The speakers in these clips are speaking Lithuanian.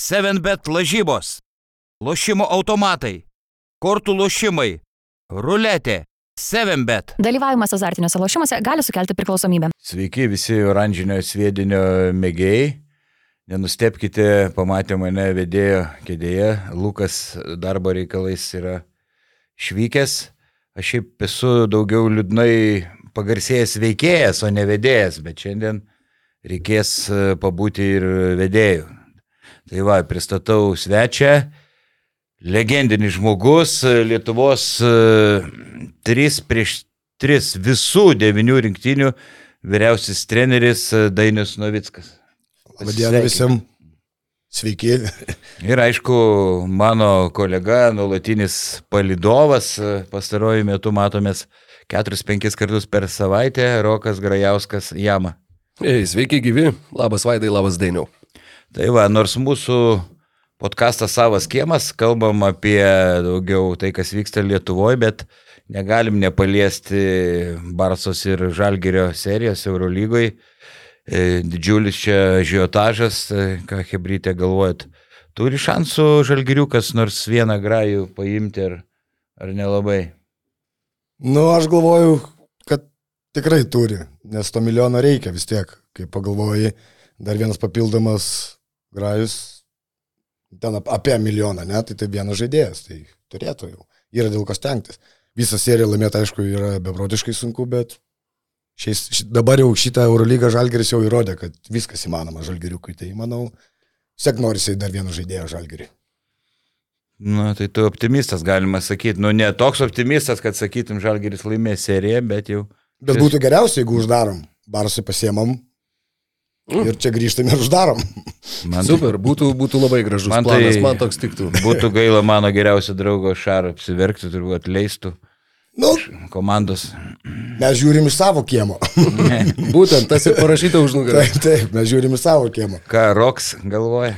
7bet lažybos, lošimo automatai, kortų lošimai, ruletė, 7bet. Dalyvavimas azartiniuose lošimuose gali sukelti priklausomybę. Sveiki visi oranžinio sviedinio mėgėjai. Nenustepkite, pamatė mane vedėjo kėdėje, Lukas darbo reikalais yra švykęs. Aš šiaip esu daugiau liūdnai pagarsėjęs veikėjas, o ne vedėjas, bet šiandien reikės pabūti ir vedėjų. Tai va, pristatau svečią, legendinis žmogus, Lietuvos 3 prieš 3 visų devinių rinktinių vyriausias treneris Dainius Novickas. Labadiena visiems. Sveiki. Ir aišku, mano kolega, nuolatinis palidovas, pastaruoju metu matomės 4-5 kartus per savaitę, Rokas Grajauskas Jama. Ei, sveiki gyvi, labas Vaidai, labas Dainiau. Tai va, nors mūsų podkastas savas kiemas, kalbam apie daugiau tai, kas vyksta Lietuvoje, bet negalim nepaliesti Barsos ir Žalgerio serijos Eurolygoje. Didžiulis čia žiotažas, e, ką Hebrytė galvojat. Turi šansų Žalgeriukas nors vieną grajų paimti ar, ar nelabai? Nu, aš galvoju, kad tikrai turi, nes to milijono reikia vis tiek, kai pagalvoji, dar vienas papildomas grajus, ten apie milijoną, ne, tai tai vienas žaidėjas, tai turėtų jau. Yra dėl ko stengtis. Visą seriją laimėti, aišku, yra beprotiškai sunku, bet šiais, ši, dabar jau šitą Eurolygą Žalgeris jau įrodė, kad viskas įmanoma Žalgeriukui. Tai manau, sek norisi dar vieno žaidėjo Žalgerį. Na, tai tu optimistas, galima sakyti. Nu, ne toks optimistas, kad sakytum, Žalgeris laimės seriją, bet jau. Bet būtų geriausia, jeigu uždarom. Barsai pasiemam, Mm. Ir čia grįžtame ir uždarom. Man Super, būtų, būtų labai gražus man planas, tai, man toks tiktų. Būtų gaila mano geriausio draugo Šarą apsiverkti, turbūt atleistų. Nu, komandos. Mes žiūrim iš savo kiemo. Būtent tas ir parašyta už nugarą. Taip, taip, mes žiūrim iš savo kiemo. Ką Roks galvoja?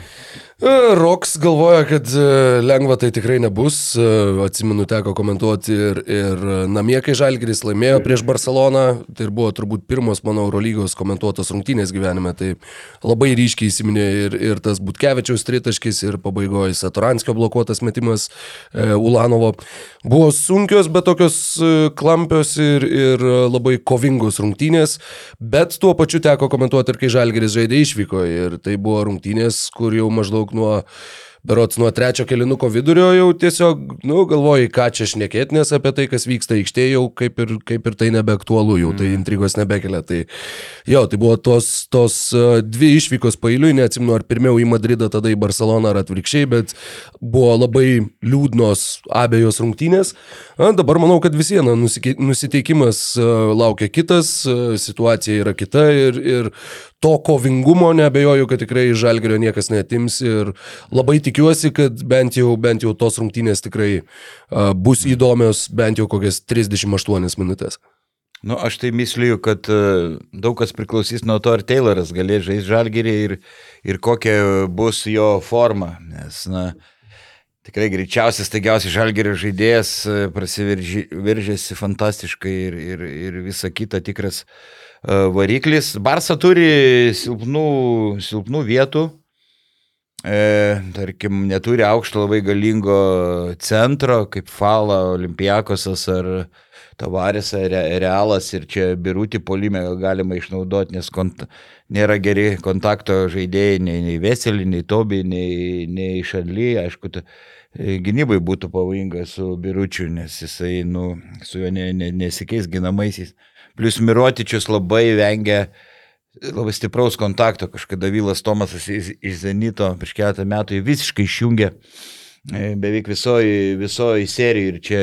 E, Roks galvoja, kad e, lengva tai tikrai nebus. E, atsimenu, teko komentuoti ir, ir namie, kai Žalgiris laimėjo prieš Barceloną. Tai buvo turbūt pirmos mano Eurolygos komentuotos rungtynės gyvenime. Tai labai ryškiai įsiminė ir, ir tas Butkevičiaus tritaškis, ir pabaigoje Saturanskio blokuotas metimas e, Ulanovo. Buvo sunkios, bet tokios klampios ir, ir labai kovingos rungtynės. Bet tuo pačiu teko komentuoti ir kai Žalgiris žaidė išvyko. Ir tai buvo rungtynės, kur jau maždaug nuo berots nuo trečio kelinuko vidurio jau tiesiog, nu, galvoji, ką čia šnekėti, nes apie tai, kas vyksta aikštėje, jau kaip ir, kaip ir tai nebeaktualu, jau tai mm. intrigos nebekelia. Tai jo, tai buvo tos, tos dvi išvykos pailiui, neatsimnu, ar pirmiau į Madridą, tada į Barceloną ar atvirkščiai, bet buvo labai liūdnos abiejos rungtynės. A, dabar manau, kad vis viena nusiteikimas laukia kitas, situacija yra kita ir, ir to kovingumo nebejoju, kad tikrai iš žalgerio niekas netims ir labai tikiuosi, kad bent jau, bent jau tos rungtynės tikrai uh, bus įdomios bent jau kokias 38 minutės. Nu, aš tai misliu, kad uh, daug kas priklausys nuo to, ar Tayloras galės žaisti žalgerį ir, ir kokia bus jo forma. Nes, na, tikrai greičiausias, taigiausias žalgerio žaidėjas prasiveržėsi fantastiškai ir, ir, ir visa kita tikras uh, E, variklis. Barsa turi silpnų, silpnų vietų. E, tarkim, neturi aukšto labai galingo centro, kaip Fala, Olimpijakosas ar Tavaris, ar Realas ir čia birūti polime galima išnaudoti, nes kont nėra geri kontakto žaidėjai nei, nei Veselį, nei Tobi, nei, nei Šadly. Aišku, ta, gynybai būtų pavojinga su biručiu, nes jisai nu, su juo ne, ne, nesikeis ginamaisiais. Plius Mirotičius labai vengia labai stipraus kontakto. Kažkada Vylas Tomasas iš, Zenito prieš keletą metų visiškai išjungė e, beveik visoji, visoji serija ir čia,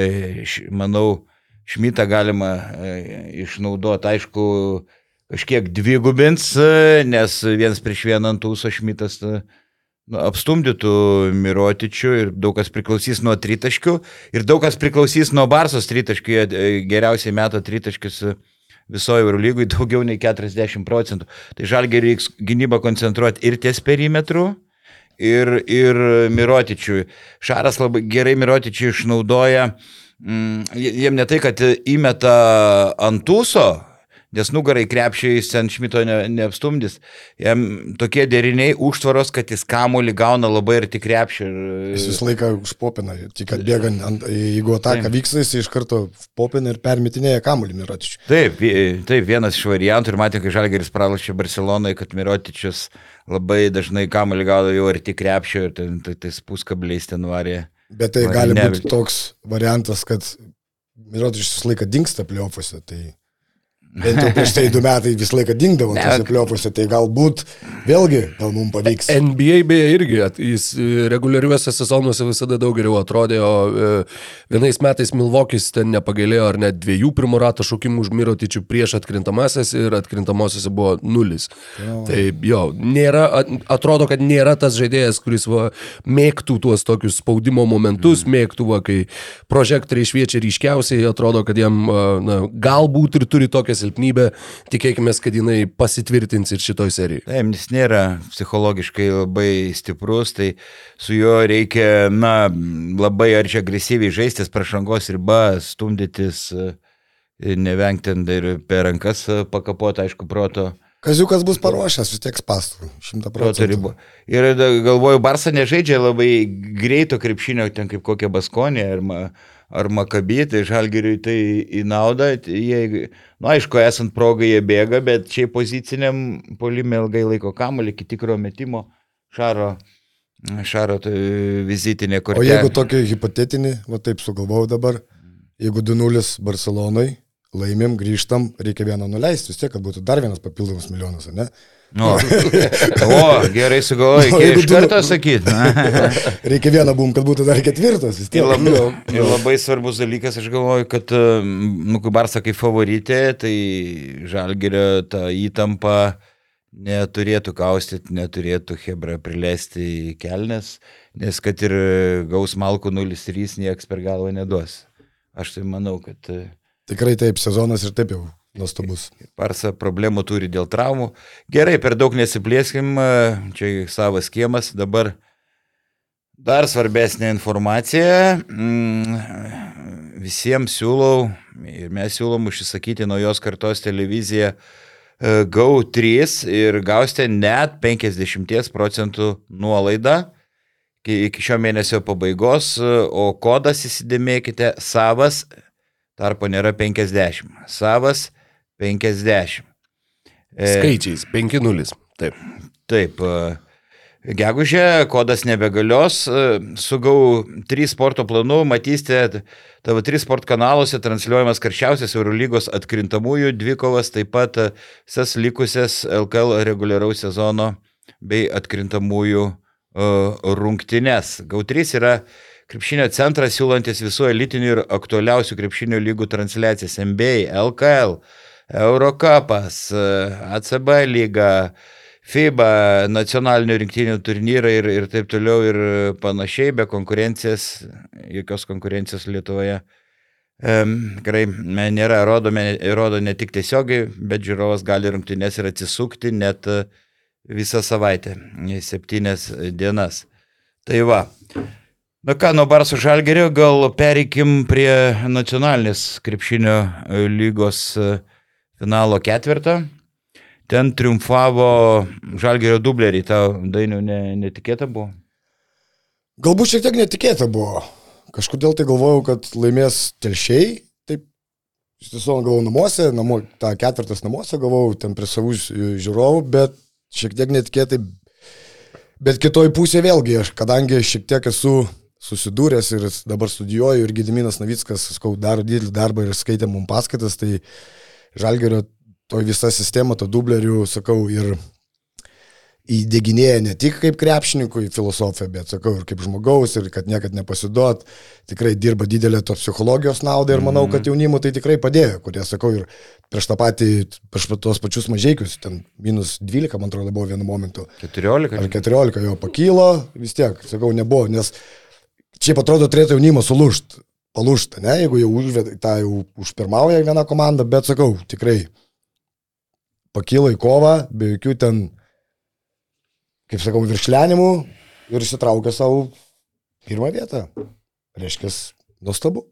manau, Šmitą galima e, išnaudoti. Aišku, kažkiek dvigubins, e, nes vienas prieš vieną ant ūso Šmitas nu, apstumdytų Mirotičių ir daug kas priklausys nuo tritaškių ir daug kas priklausys nuo Barsos tritaškių, geriausiai meto tritaškius visoje Eurolygui daugiau nei 40 procentų. Tai žalgiai reiks gynybą koncentruoti ir ties perimetru, ir, ir Mirotičiui. Šaras labai gerai Mirotičiui išnaudoja, mm, jiem ne tai, kad įmeta ant tūso, nes nugarai krepšiai St. Šmito ne, neapstumdys. Jam tokie deriniai užtvaros, kad jis kamuolį gauna labai ir tik krepšį. Jis visą laiką užpopina, tik kad bėga, ant, jeigu ataka vyksta, jis iš karto popina ir permitinėja kamuolį Mirotičiui. Taip, taip, vienas iš variantų ir matė, kai Žalgeris pralašė Barcelonai, kad Mirotičius labai dažnai kamuolį gaudavo jau ir tik krepšio ir ten tai, tais puskabliais ten varė. Bet tai gali būti toks variantas, kad Mirotičius visą laiką dinksta pliofuose. Tai bent jau prieš tai du metai visą laiką dingdavo pliofuose. Tai galbūt vėlgi gal mums pavyks. NBA beje irgi, jis e, reguliariuose sezonuose visada daug geriau atrodė, o e, vienais metais Milvokis ten nepagailėjo ar net dviejų pirmo rato šaukimų už Mirotičių prieš atkrintamasias ir atkrintamosiose buvo nulis. Jo. Tai jo, nėra, at- atrodo, kad nėra tas žaidėjas, kuris va, mėgtų tuos tokius spaudimo momentus, mm. mėgtų, va, kai prožektoriai šviečia ryškiausiai, atrodo, kad jam a, na, galbūt ir turi tokią silpnybę, tikėkime, kad jinai pasitvirtins ir šitoj serijai. Taip, jis nėra psichologiškai labai stiprus, tai su juo reikia, na, labai ar čia agresyviai žaistis, prašangos riba, stumdytis, e, nevengti ir per rankas pakapoti, aišku, proto. Kaziukas bus paruošęs, vis tiek spastų. Šimta procentų. Ir galvoju, Barsa nežaidžia labai greito krepšinio, ten kaip kokia Baskonė ar, ma, ar Makabė, tai žalgeriui tai į naudą. Tai Jie, na, aišku, esant progai jie bėga, bet čia poziciniam polime ilgai laiko kamuolį iki tikro metimo šaro. Šaro tai vizitinė O kortelė. jeigu tokį hipotetinį, va taip sugalvojau dabar, jeigu 2-0 Barcelonai, laimim, grįžtam, reikia vieną nuleisti, vis tiek, kad būtų dar vienas papildomas milijonas, ne? Nu, o, gerai reikia jeigu iš karto sakyti. Reikia vieną bum, kad būtų dar ketvirtas, Ir tiek. labai, ir labai svarbus dalykas, aš galvoju, kad, nu, kai Barsa kaip favoritė, tai Žalgerio ta įtampa neturėtų kaustyti, neturėtų Hebra prileisti į kelnes, nes kad ir gaus Malku 0-3 nieks per galvą neduos. Aš tai manau, kad e, Tikrai taip, sezonas ir taip jau nuostabus. Barsa problemų turi dėl traumų. Gerai, per daug nesiplėskim, e, čia savas kiemas, dabar dar svarbesnė informacija. Mm, Visiems siūlau, ir mes siūlom užsisakyti naujos kartos televiziją e, GO3 ir gausite net 50 procentų nuolaidą iki šio mėnesio pabaigos, e, o kodas įsidėmėkite savas, tarpo nėra 50, savas 50. E, Skaičiais 5-0. Taip. Taip. e, Gegužė, kodas nebegalios, e, sugau 3 sporto planų, matysite tavo 3 sport kanaluose transliuojamas karščiausias Eurolygos atkrintamųjų dvikovas, taip pat visas likusias LKL reguliaraus sezono bei atkrintamųjų rungtynes. GAU3 yra krepšinio centras siūlantis visų elitinių ir aktualiausių krepšinio lygų transliacijas NBA, LKL, Eurocapas, e, ACB lyga, FIBA, nacionalinių rinktinių turnyrai ir, ir taip toliau ir panašiai, be konkurencijos, jokios konkurencijos Lietuvoje. Gerai, me- nėra, rodome, rodo ne tik tiesiogiai, bet žiūrovas gali rungtynės ir atsisukti net e, visą savaitę, e, septynias dienas. Tai va. Na ką, nuo Barso Žalgerio gal pereikim prie nacionalinės krepšinio e, lygos e, finalo ketvirtą. Ten triumfavo Žalgerio dubleriai, tau dainių ne, netikėta buvo. Galbūt šiek tiek netikėta buvo. Kažkodėl tai galvojau, kad laimės telšiai. Taip, iš tiesų galvojau namuose, namo, tą ketvirtas namuose galvojau, ten prie savų ži- žiūrovų, bet šiek tiek netikėtai. Bet kitoj pusėje vėlgi, aš kadangi šiek tiek esu susidūręs ir dabar studijuoju ir Gediminas Navickas, skau, daro didelį darbą ir skaitė mums paskaitas, tai Žalgerio toj visa sistema, to dublerių, sakau, ir įdėginėja ne tik kaip krepšininkui filosofiją, bet sakau ir kaip žmogaus, ir kad niekad nepasiduot, tikrai dirba didelę tos psichologijos naudą ir manau, kad jaunimui tai tikrai padėjo, kurie, sakau, ir prieš tą patį, prieš tos pačius mažiekius, ten minus 12, man atrodo, buvo vienu momentu, 14. ar 14 jo pakylo, vis tiek, sakau, nebuvo, nes čia atrodo turėtų jaunimas sulūšti, palūšti, ne, jeigu jau užved, tą jau užpirmauja viena komanda, bet sakau, tikrai pakilo į kovą, be jokių ten, kaip sakau, viršlenimų ir įsitraukė savo pirmą vietą. Reiškia, nuostabu.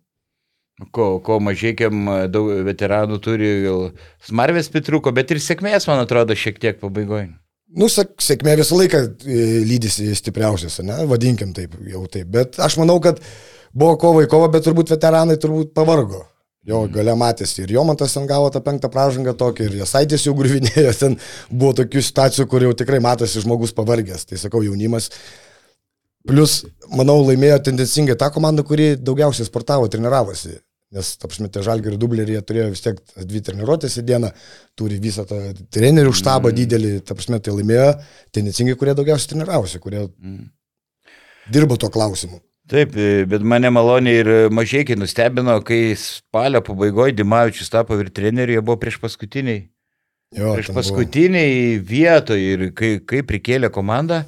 Ko, ko mažiekiam daug veteranų turi, gal smarvės pitruko, bet ir sėkmės, man atrodo, šiek tiek pabaigoje. Nu, sek, sėkmė visą laiką e, lydisi stipriausias, ne, vadinkim taip, jau taip. Bet aš manau, kad buvo kova į kovą, bet turbūt veteranai turbūt pavargo. Jo gale matėsi ir Jomantas ten gavo tą penktą pražangą tokį, ir Jasaitis jau griuvinėjo, ten buvo tokių situacijų, kur jau tikrai matosi žmogus pavargęs. Tai sakau, jaunimas. Plus, manau, laimėjo tendencingai tą komandą, kuri daugiausiai sportavo, treniravosi. Nes, tapšmi, tie žalgerių dubleriai turėjo vis tiek dvi treniruotės į dieną, turi visą tą trenerių štabą mm. didelį, tapšmi, tai laimėjo tendencingai, kurie daugiausiai treniravosi, kurie mm. dirbo tuo klausimu. Taip, bet mane maloniai ir mažiekiai nustebino, kai spalio pabaigoje Dimavičius tapo ir treneriu, jie buvo prieš paskutiniai. Jo, prieš paskutiniai vietoje ir kai, kai prikėlė komandą,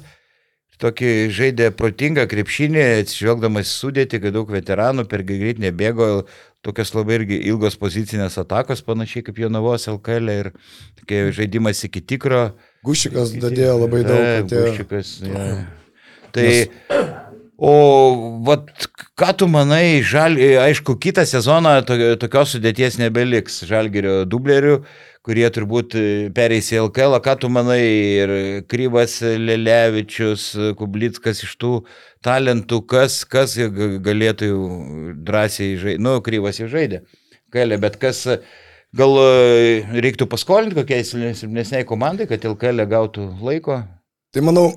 tokį žaidė protingą krepšinį, atsižvelgdamas sudėti, kad daug veteranų per greit nebėgo, tokios labai irgi ilgos pozicinės atakos, panašiai kaip Jonavos LKL ir tokie žaidimas iki tikro. Gušikas dadėjo labai daug. E, gušikas, ja. Tai, o, vat, ką tu manai, žal, aišku, kitą sezoną tokios sudėties nebeliks, žalgerio dublerių kurie turbūt e, pereis į LKL, ką tu manai, ir Kryvas Lelevičius, Kublickas iš tų talentų, kas, kas galėtų drąsiai žaisti, nu, Kryvas jau žaidė, Kelė, bet kas gal e, reiktų paskolinti kokiai silpnesniai komandai, kad LKL gautų laiko? Tai manau,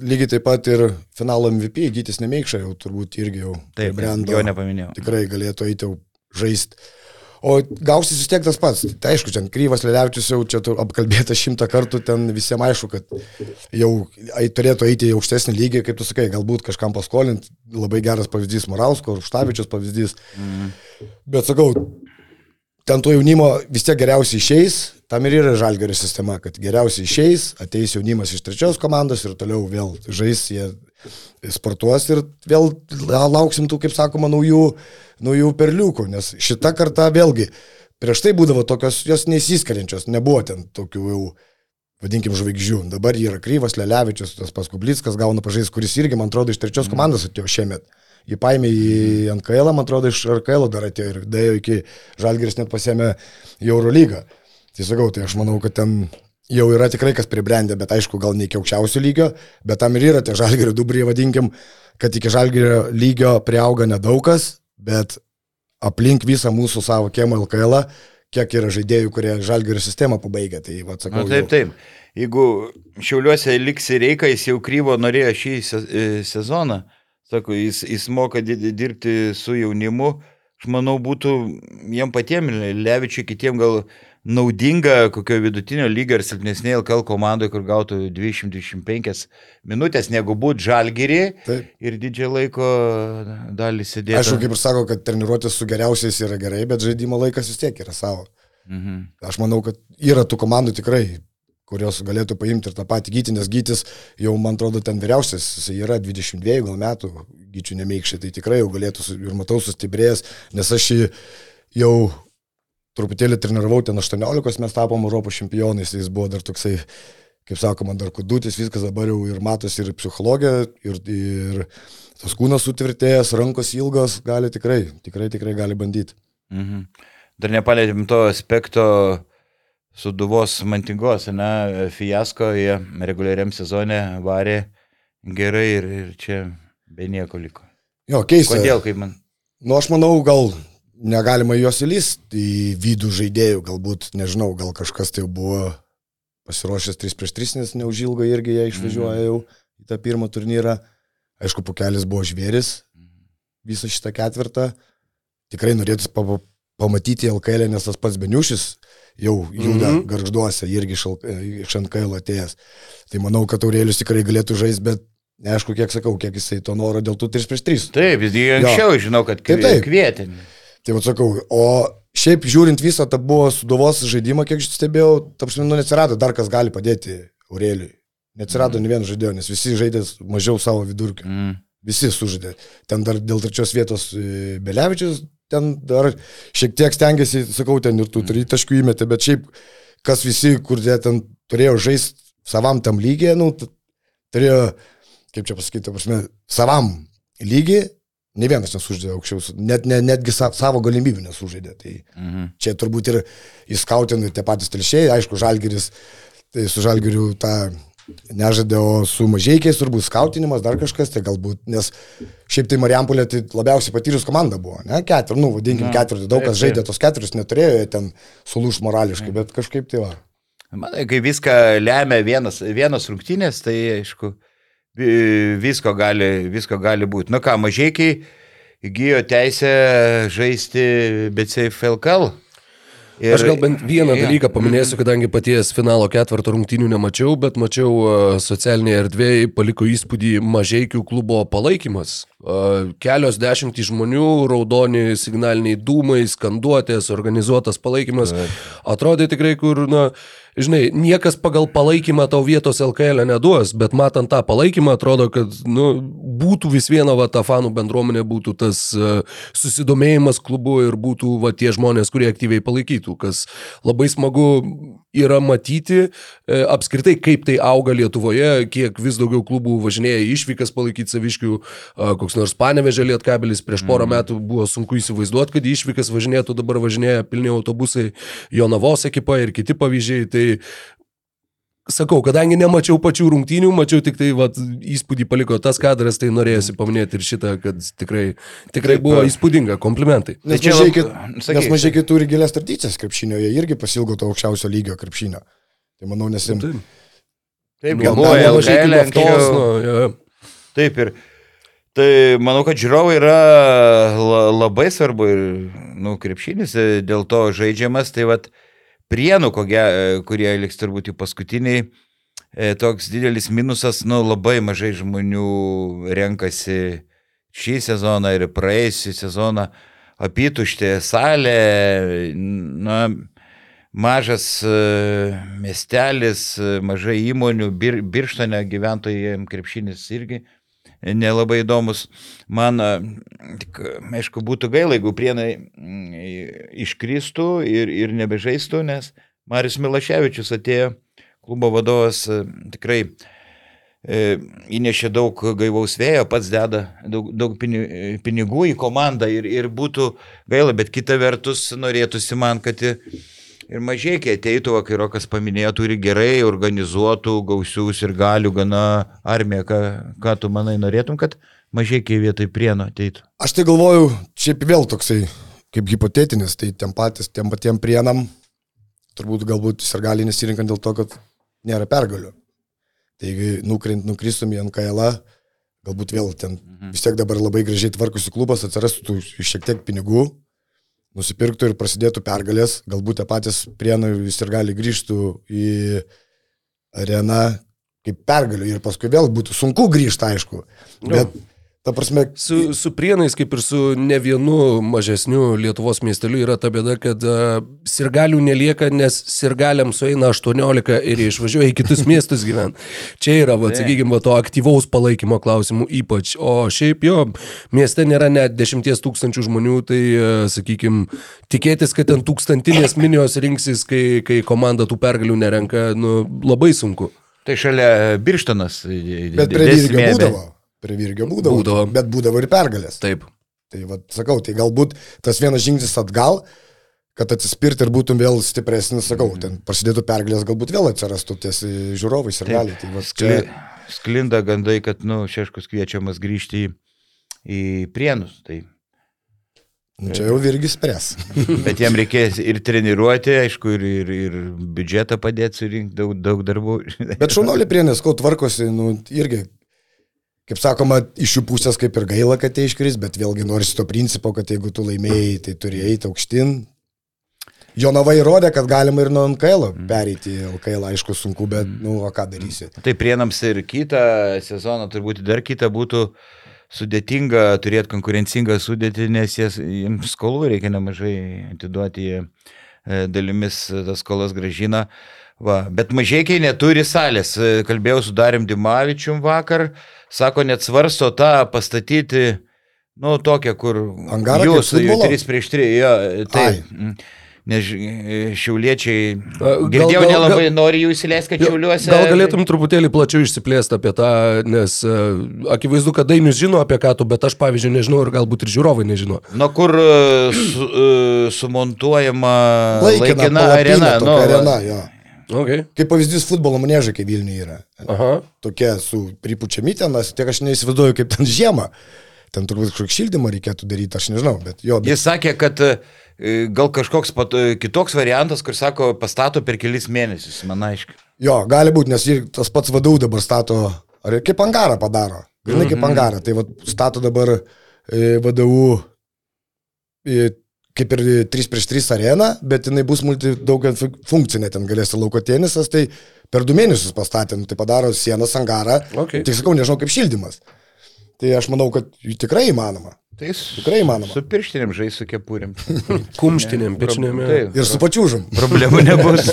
lygiai taip pat ir finalo MVP Gytis Nemeikša jau turbūt irgi jau. Taip, brendo, jo nepaminėjau. Tikrai galėtų eiti jau žaisti O gausis vis tiek tas pats. Tai aišku, čia Kryvas Lelevičius jau čia apkalbėta šimtą kartų, ten visiems aišku, kad jau turėtų eiti į aukštesnį lygį, kaip tu sakai, galbūt kažkam paskolinti. Labai geras pavyzdys Morausko, Štavičius pavyzdys. Mm. Bet sakau, ten to jaunimo vis tiek geriausiai išeis, tam ir yra žalgerio sistema, kad geriausiai išeis, ateis jaunimas iš trečios komandos ir toliau vėl žais, jie sportuos ir vėl lauksim tų, kaip sakoma, naujų naujų perliukų, nes šita karta vėlgi, prieš tai būdavo tokios, jos neįsiskiriančios, nebuvo ten tokių jau, vadinkim, žvaigždžių. Dabar yra Kryvas, Lelevičius, tas Paskublickas gauna pažais, kuris irgi, man atrodo, iš trečios komandos atėjo šiemet. Jį paėmė į NKL, man atrodo, iš RKL dar atėjo ir dėjo iki Žalgiris net pasėmė į Eurolygą. Tai sakau, tai aš manau, kad ten jau yra tikrai kas pribrendę, bet aišku, gal ne iki aukščiausio lygio, bet tam ir yra tie Žalgirio dubriai, vadinkim, kad iki Žalgirio lygio priauga nedaug kas, bet aplink visą mūsų savo kiemą LKL, kiek yra žaidėjų, kurie žalgerio sistemą pabaigia. Tai, va, sakau, Na, taip, taip. Jeigu šiauliuose liksi reikia, jis jau kryvo norėjo šį e, sezoną, sako, jis, jis moka dirbti su jaunimu, aš manau, būtų jiem patiems, Levičiui, kitiem gal naudinga kokio vidutinio lygio ir silpnesnė LKL komandoje, kur gautų 225 minutės, negu būtų žalgyrį ir didžiąją laiko dalį sėdėti. Aišku, kaip ir sako, kad treniruotis su geriausiais yra gerai, bet žaidimo laikas vis tiek yra savo. Mhm. Aš manau, kad yra tų komandų tikrai kurios galėtų paimti ir tą patį gyti, nes gytis jau, man atrodo, ten vyriausias, jis yra 22 gal metų, gyčių nemeikščiai, tai tikrai jau galėtų ir matau sustiprėjęs, nes aš jį jau truputėlį treniravau, ten 18 mes tapom Europos čempionais, jis buvo dar toksai, kaip sakoma, dar kudutis, viskas dabar jau ir matosi ir psichologija, ir, ir tas kūnas sutvirtėjęs, rankos ilgos, gali tikrai, tikrai, tikrai gali bandyti. Mhm. Dar nepalėtėm to aspekto suduvos mantingos, ne, fiasko, jie reguliariam sezone varė gerai ir, ir čia be nieko liko. Jo, keista. Kodėl, kaip man? Nu, aš manau, gal negalima juos įlysti į vidų žaidėjų, galbūt, nežinau, gal kažkas tai buvo pasiruošęs 3 prieš 3, nes neužilgo irgi jie išvažiuoja jau į tą pirmą turnyrą. Aišku, pukelis buvo žvėris visą šitą ketvirtą. Tikrai norėtų pamatyti LKL, nes tas pats Beniušis jau juda mm -hmm. garžduose, irgi iš NKL atėjęs. Tai manau, kad Aurėlius tikrai galėtų žaisti, bet neaišku, kiek sakau, kiek jisai to noro dėl tų 3 prieš 3. Taip, jis anksčiau žinau, kad kvietė. Tai vad sakau, o šiaip žiūrint visą tą buvo suduvos žaidimą, kiek stebėjau, tapšmin, nu neatsirado dar kas gali padėti Aureliui. Neatsirado mm. ne vienas žaidėjo, nes visi žaidė mažiau savo vidurkio. Mm. Visi sužaidė. Ten dar dėl trečios vietos e, Belevičius, ten dar šiek tiek stengiasi, sakau, ten ir tų trijų taškų įmetė, bet šiaip kas visi, kur jie ten turėjo žaisti savam tam lygiai, nu, turėjo, kaip čia pasakyti, prasme, savam lygiai, Ne vienas nesužaidė aukščiau, net, net, netgi sa, savo galimybių nesužaidė. Tai Mhm. čia turbūt ir įskautinai tie patys telšiai, aišku, žalgeris, tai su žalgeriu tą nežaidė, o su mažiekiais turbūt skautinimas, dar kažkas, tai galbūt, nes šiaip tai Marijampolė tai labiausiai patyrus komanda buvo, ne, ketvir, nu, vadinkim, ketvirtį, daug kas žaidė tos keturis, neturėjo ten sulūž morališkai, bet kažkaip tai va. Manai, kai viską lemia vienas, vienas rungtynės, tai aišku, vi- visko gali, visko gali būti. Nu ką, mažiekiai įgyjo teisę žaisti BCF LKL. Ir, aš gal bent vieną Jo. dalyką paminėsiu, kadangi paties finalo ketvirto rungtynių nemačiau, bet mačiau e, socialinėje erdvėje paliko įspūdį mažiekių klubo palaikymas. E, Kelios dešimtys žmonių, raudoni signaliniai dūmai, skanduotės, organizuotas palaikymas. Atrodė tikrai, kur, na, žinai, niekas pagal palaikymą tau vietos LKL neduos, bet matant tą palaikymą, atrodo, kad, nu, būtų vis viena, va, ta fanų bendruomenė, būtų tas susidomėjimas klubu ir būtų, va, tie žmonės, kurie aktyviai palaikytų, kas labai smagu yra matyti e, apskritai, kaip tai auga Lietuvoje, kiek vis daugiau klubų važinėja išvykas palaikyti saviškių, koks nors panevežė lietkabelis prieš porą Mhm. metų buvo sunku įsivaizduoti, kad išvykas važinėtų, dabar važinėja pilni autobusai, Jonavos ekipa ir kiti pavyzdžiai. Tai sakau, kadangi nemačiau pačių rungtynių, mačiau tik tai vat, įspūdį paliko tas kadras, tai norėjusi paminėti ir šitą, kad tikrai, tikrai Taip, buvo įspūdinga, komplimentai. Nes Tai mažai sakyk, nes mažai turi gilės tradicijas krepšinio, jie irgi pasilgo to aukščiausio lygio krepšinio. Tai manau, nes jiems... Taip, Taip, Nu, gal buvo LKL anksčiau. nu, jo. Taip ir tai manau, kad žiūrovai yra la, labai svarbu ir, nu, krepšinis e, dėl to žaidžiamas, tai vad prienų, kogie, kurie liks turbūt jų paskutiniai, e, toks didelis minusas, nu, labai mažai žmonių renkasi šį sezoną ir praėjusią sezoną. Apituštė salė, na, mažas e, miestelis, e, mažai įmonių, bir, birštone gyventojams krepšinis irgi nelabai įdomus. Man, tik, aišku, būtų gaila, jeigu prienai mm, iškristų ir, ir nebežaistų, nes Marius Milaševičius atėjo, klubo vadovas tikrai e, įnešė daug gaivaus vėjo, pats deda daug, daug pini- pinigų į komandą ir, ir būtų gaila, bet kita vertus norėtųsi man, kad ir ir mažiekiai ateitų, kai Rokas paminėjo, turi gerai organizuotų, gausius ir galių gana armiją. Ką, ką tu manai norėtum, kad mažiekiai vietoj prieno ateitų? Aš tai galvoju, šiaip vėl toksai, kaip hipotetinis, tai tiem patys, tiem patiem prienam, turbūt galbūt ir gali nesirinkant dėl to, kad nėra pergalių. Taigi nukrint, nukristum į NKL, galbūt vėl ten Mhm. vis tiek dabar labai gražiai tvarkosi klubas, atsirastų tų šiek tiek pinigų, nusipirktų ir prasidėtų pergalės, galbūt tie patys prienai vis ir gali grįžtų į areną kaip pergalių ir paskui vėl būtų sunku grįžti, aišku. Bet, ta prasme, Su, su prienais, kaip ir su ne vienu mažesniu Lietuvos miesteliu, yra ta bėda, kad uh, sirgalių nelieka, nes sirgaliam sueina 18 ir išvažiuoja į kitus miestus gyventi. Čia yra, va, sakykime, to aktyvaus palaikymo klausimų ypač. O šiaip jo, mieste nėra net 10 tūkstančių žmonių, tai, uh, sakykime, tikėtis, kad ten tūkstantinės minijos rinksis, kai, kai komanda tų pergalių nerenka, nu, labai sunku. Tai šalia Birštonas. Bet prie Virgio būdavo. Prie Virgio būdavo. Būdavo. Bet būdavo ir pergalės. Taip. Tai vad sakau, tai galbūt tas vienas žingsnis atgal, kad atsispirti ir būtum vėl stipresnis, sakau, ten prasidėtų pergalės, galbūt vėl atsirastų ties žiūrovais ir gali. Tai vat Skli, čia, sklinda gandai, kad, nu, Šeškus kviečiamas grįžti į, į Prienus. Tai, nu, čia jau Virgis spres. bet jam reikės ir treniruoti, aišku, ir, ir, ir biudžetą padėti surinkti, daug, daug darbų. Bet šaunuolį prienės, kol tvarkosi, nu, irgi, kaip sakoma, iš jų pusės kaip ir gaila, kad jie iškris, bet vėlgi norisi to principo, kad jeigu tu laimėjai, tai turi eiti aukštin. Jonava įrodė, kad galima ir nuo NKL pereiti į LKL, aišku, sunku, bet, nu, o ką darysi. Tai prienams ir kitą sezoną, turbūt dar kitą būtų sudėtinga turėti konkurencingą sudėtį, nes jas, jiems skolų reikia nemažai atiduoti, e, dalimis tas skolas gražina. Va, bet mažiekiai neturi salės. E, Kalbėjau su Darim Dimavičium vakar, sako, net svarsto tą pastatyti, nu, tokią, kur Angarą jūs, futbolo? 3 prieš 3, jo, tai. Ai. mm. Nes e, šiauliečiai, girdėjau, nelabai gal- nori jų įsileisti, kad šiauliuose. Gal galėtum truputėlį plačiau išsiplėsti apie tą, nes uh, akivaizdu, kad Dainius žino apie ką tu, bet aš pavyzdžiui nežinau ir galbūt ir žiūrovai nežino. Nuo kur e, su, e, sumontuojama Laikina, laikina arena. nu, arena, jo. Okay. Kaip pavyzdys futbolo manėžai, kai Vilniuje yra. Aha. Tokie su pripučiami tenas, tiek aš neįsivaizduoju, kaip ten žiemą. Ten turbūt kažkokį šildymą reikėtų daryti, aš nežinau, bet jo. Bet... Jis sakė, kad e, gal kažkoks pat, e, kitoks variantas, kur sako, pastato per kelis mėnesius, man aiškiai. Jo, gali būti, nes ir tas pats vadau dabar stato, ar kaip angarą padaro. Mhm. kaip angarą. Tai vat, stato dabar e, vadovų kaip ir 3 prieš 3 arena, bet jinai bus multi daug funkcinė, ten galės ir lauko tenisas, tai per du mėnesius pastatė, nu, tai padaro sienas angarą. Okay. Tik sakau, nežinau kaip šildymas. Tai aš manau, kad tikrai įmanoma. Tai Tikrai įmanoma. Su pirštinėm žais su kepurėm. Kumštinėm, pičinėm. Taip. Ir su pačiūžum. Problemų nebus.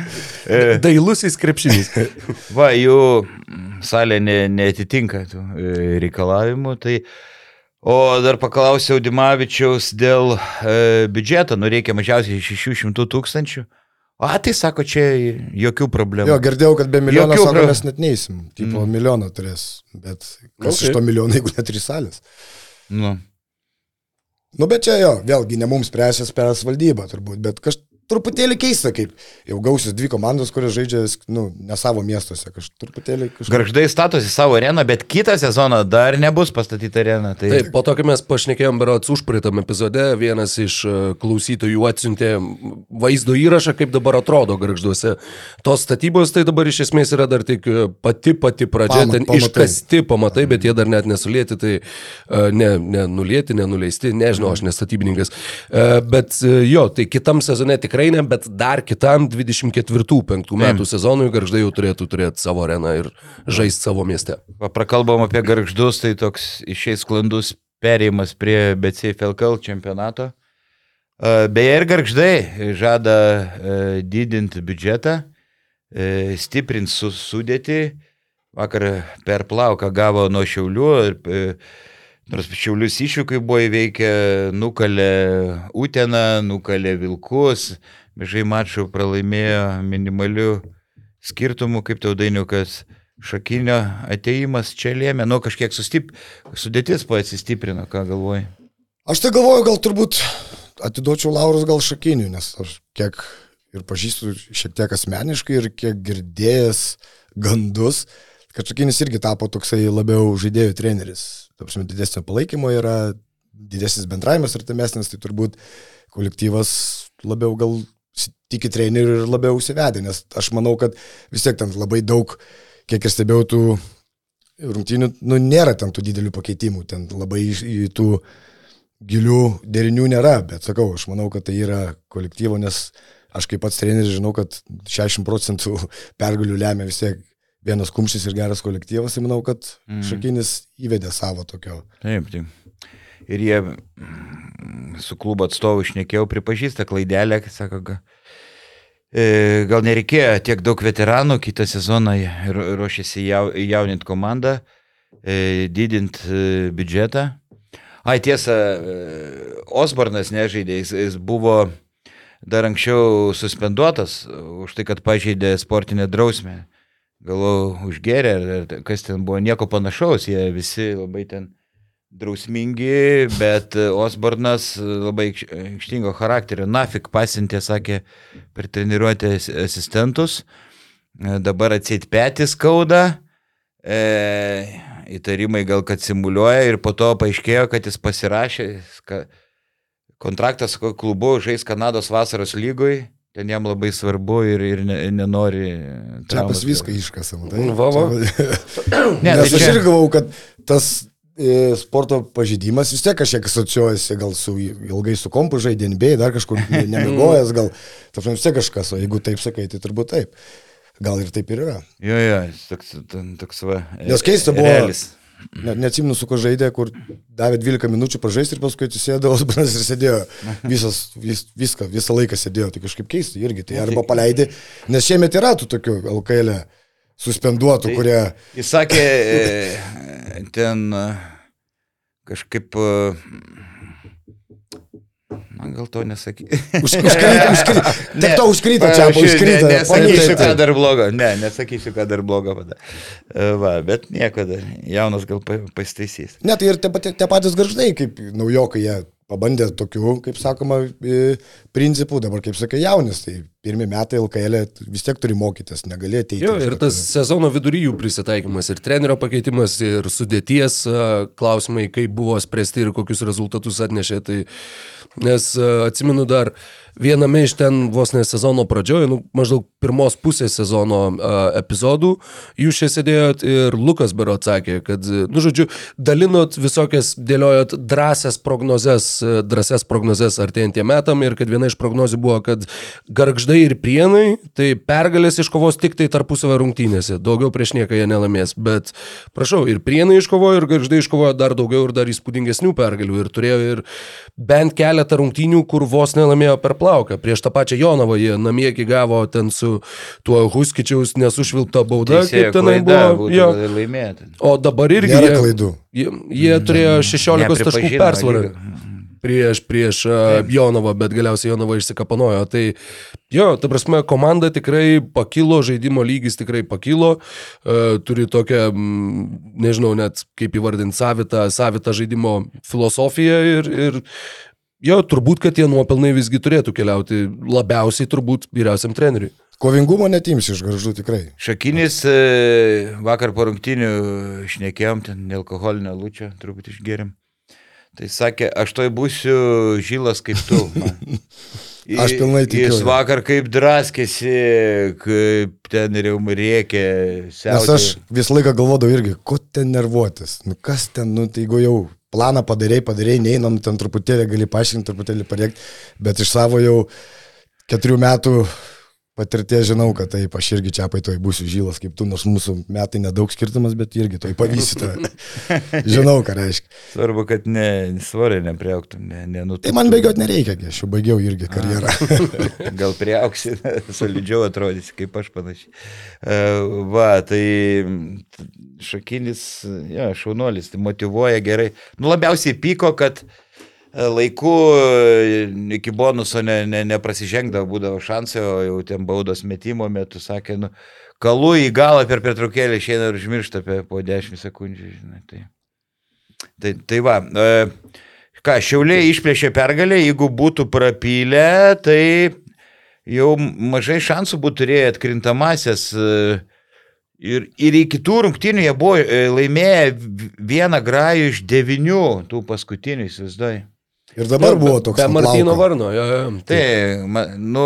Dailusis krepšinys. Va, jų salė ne, netitinka tų e, reikalavimų. Tai, o dar paklausiau Dimavičiaus dėl e, biudžeto, nu reikia mažiausiai 600 tūkstančių. O, tai sako, čia jokių problemų. Jo, girdėjau, kad be milijono sako, pro- mes net neįsim. Tipo, mm. milijoną turės. Bet kas Okay. iš to milijono, jeigu net trys salės? Nu. Nu, bet čia jo, vėlgi ne mums spręsės per valdybą turbūt, bet kažkaip truputėlį keista, kaip jau gausis dvi komandos, kurios žaidžia, nu, ne savo miestuose, kažkaip truputėlį kažkaip. Garždai statosi savo areną, bet kitą sezoną dar nebus pastatyta arena. Tai Taip, po to, kai mes pašnekėjom berots užpraeitam epizode, vienas iš e, klausytojų atsiuntė vaizdo įrašą, kaip dabar atrodo garžduose. Tos statybos tai dabar iš esmės yra dar tik e, pati pati pradžia, Pamat- ten pamatai. iškasti pamatai, bet jie dar net nesulėti, tai e, ne, ne nulėti, nenuleisti, nežinau, aš nestatybininkas. E, Bet jo, tai kitam sezone tikrai ne, bet dar kitam 24-5 metų sezonui garždai jau turėtų turėti savo areną ir žaisti savo mieste. Va, prakalbom apie garždus, tai toks išeis sklandus perėjimas prie BCFLKL čempionato. E, Beje, ir garždai žada e, didinti biudžetą, e, stiprinti su sudėti. Vakar per plauką gavo nuo Šiaulių ir nors Šiaulius iššūkiai buvo įveikę, nukalė Uteną, nukalė Vilkus, bežai mačų pralaimėjo minimaliu skirtumu, kaip tau dainiukas. Šakinio ateimas čia lėmė, nu kažkiek sustip, sudėtis pasistiprino, ką galvoji. Aš tai galvoju, gal turbūt atiduočiau laurus gal šakinių, nes aš kiek ir pažįstu šiek tiek asmeniškai ir kiek girdėjęs gandus, kad šakinis irgi tapo toksai labiau žaidėjų treneris. Tapsime, didesnio palaikymo yra, didesnis bendravimas artimesnis, tai turbūt kolektyvas labiau gal tiki trenerių ir labiau užsivedė, nes aš manau, kad vis tiek ten labai daug, kiek ir stebėjau tų rungtynių, nu nėra ten tų didelių pakeitimų, ten labai tų gilių derinių nėra, bet sakau, aš manau, kad tai yra kolektyvo, nes aš kaip pats treneris žinau, kad 60 procentų pergalių lemia vis tiek vienas kumštis ir geras kolektyvas, tai manau, kad Mm. Šakinis įvedė savo tokio. Taip, taip. Ir jie mm, su klubo atstovu išnekėjau, pripažįsta klaidelę, sako, e, gal nereikėjo tiek daug veteranų, kitą sezoną ruošiasi jau, jauninti komandą, e, didinti e, biudžetą. Ai tiesa, Osbornas nežaidė, jis, jis buvo dar anksčiau suspenduotas už tai, kad pažeidė sportinę drausmę. Galvoju, užgerė, ar, kas ten buvo, nieko panašaus, jie visi labai ten drausmingi, bet e, Osbornas labai aikš- aikštingo charakterio, nafik pasintė, sakė, per treniruotę as- asistentus, E, dabar atseit petį skauda, e, įtarimai gal kad simuliuoja ir po to paaiškėjo, kad jis pasirašė kontraktą su klubu, žais Kanados vasaros lygoj, ten jam labai svarbu ir, ir ne, nenori. Čia traumos. pas viską iškasam. Tai, Va, va. Ne, Nes tai aš čia- irgi galvau, kad tas e, sporto pažydimas vis tiek kažkiek asociuojasi, gal su ilgai su kompu žaidė, NBA, dar kažkur ne- nemigojęs, gal, tarp vis tiek kažkas, o jeigu taip sakai, tai turbūt taip. Gal ir taip ir yra. Jo, jo, toks, toks va. Nes keista buvo- realis. Ne, neatsimenu, su ko žaidė, kur davė 12 minučių pažaisti ir paskui atsisėdo Osbranas ir sėdėjo. Visas, vis, viską, visą laiką sėdėjo. Tai kažkaip keista irgi. Tai arba paleidai. Nes šiemet yra tų tokių LKL suspenduotų, Tai- kurie... Jis sakė, e, ten e, kažkaip, e, gal to nesaky. Už, užkrito, užkrito. Taip to užkrito, čia Aš užkrito. ne- Nesakysiu, ką tai. dar blogo. Ne, nesakysiu, ką dar blogo pada. Va, bet nieko dar. Jaunas gal pa- pasitaisys. Net ir tie, pati- tie patys garždai, kaip naujokai, jie pabandė tokių, kaip sakoma, i, principų, dabar, kaip sakai, jaunis, tai pirmie metai LKL vis tiek turi mokytis, negali ateiti. Jo, ir tas sezono vidury jų prisitaikymas, ir trenerio pakeitimas, ir sudėties a, klausimai, kaip buvo spręsti ir kokius rezultatus atnešė. Tai, nes a, atsimenu dar viename iš ten vos ne sezono pradžioje, nu, maždaug pirmos pusės sezono a, epizodų, jūs čia sėdėjot ir Lukas Bero atsakė, kad, nu, žodžiu, dalinot visokias, dėliojot drąsias prognozes, drąsias prognozes artėjantiem metam ir kad viena iš prognozių buvo, kad garždai ir prienai, tai pergalės iškovos tik tai tarpusavio rungtynėse, daugiau prieš nieką jie nelaimės, bet prašau, ir prienai iškovojo, ir garždai iškovojo dar daugiau ir dar įspūdingesnių pergalių ir turėjo ir bent keletą rungtynių, kur vos nelaimėjo per plauką. Prieš tą pačią Jonavą jie namie gavo ten su tuo Huskičiaus nesušvilpta bauda, Teisėjo kaip tenai klaida buvo. gal laimėti. O dabar irgi Nėra jie, klaidų. jie, jie turėjo 16 taškų Nepripažino persvarą prieš, prieš uh, Jonavą, bet galiausiai Jonava išsikapanojo. Tai jo, ta prasme, komanda tikrai pakilo, žaidimo lygis tikrai pakilo, uh, turi tokią, mm, nežinau net kaip įvardinti, savitą, savitą žaidimo filosofiją ir, ir jo, turbūt, kad tie nuopelnai visgi turėtų keliauti labiausiai turbūt vyriausiam treneriui. Kovingumo netimsi iš garžų tikrai. Šakinis e, vakar po rungtinių šnekėjom, ten nealkoholinio lūčio truputį išgerim. Tai sakė, aš toj būsiu žylas kaip tu. Aš pilnai tikiu, Jis vakar kaip draskėsi, kaip ten ir jau rėkė. Nes aš visą laiką galvodavau irgi, ko ten nervuotis, nu kas ten, nu tai jeigu jau planą padarėjai, padarėjai, neinam, ten truputėlį gali paaiškinti, truputėlį padėkti, bet iš savo jau keturių metų patirties žinau, kad taip, aš irgi čia paitoj būsiu žylas kaip tu, nors mūsų metai nedaug skirtumas, bet irgi toj pavysite. žinau, ką reiškia. Svarbu, kad ne, svorio nepriauktum, ne, nenutuktum. Tai man bėgioti nereikia, aš jau baigiau irgi karjerą. Gal priauksi, solidžiau atrodysi, kaip aš panašiai. E, Va, tai šakinis, ja, šaunuolis, tai motivuoja gerai. Nu, labiausiai pyko, kad e, laiku e, iki bonuso ne, ne, neprasižengdavo, būdavo šansai, o jau ten baudos metimo metu sakė, nu, kalu į galą per pertraukėlį išeina ir užmiršta apie po 10 sekundžių, žinai. Tai, tai, tai va. E, Ką, Šiauliai išplėšė pergalę, jeigu būtų prapylę, tai jau mažai šansų būtų turėję atkrintamasias. e, Ir, ir iki tų rungtynių jie buvo laimėję vieną grajų iš devinių tų paskutinių, įsivaizduoju. Ir dabar buvo toks. Be Martino. Varno, jo, jo. Tai, nu,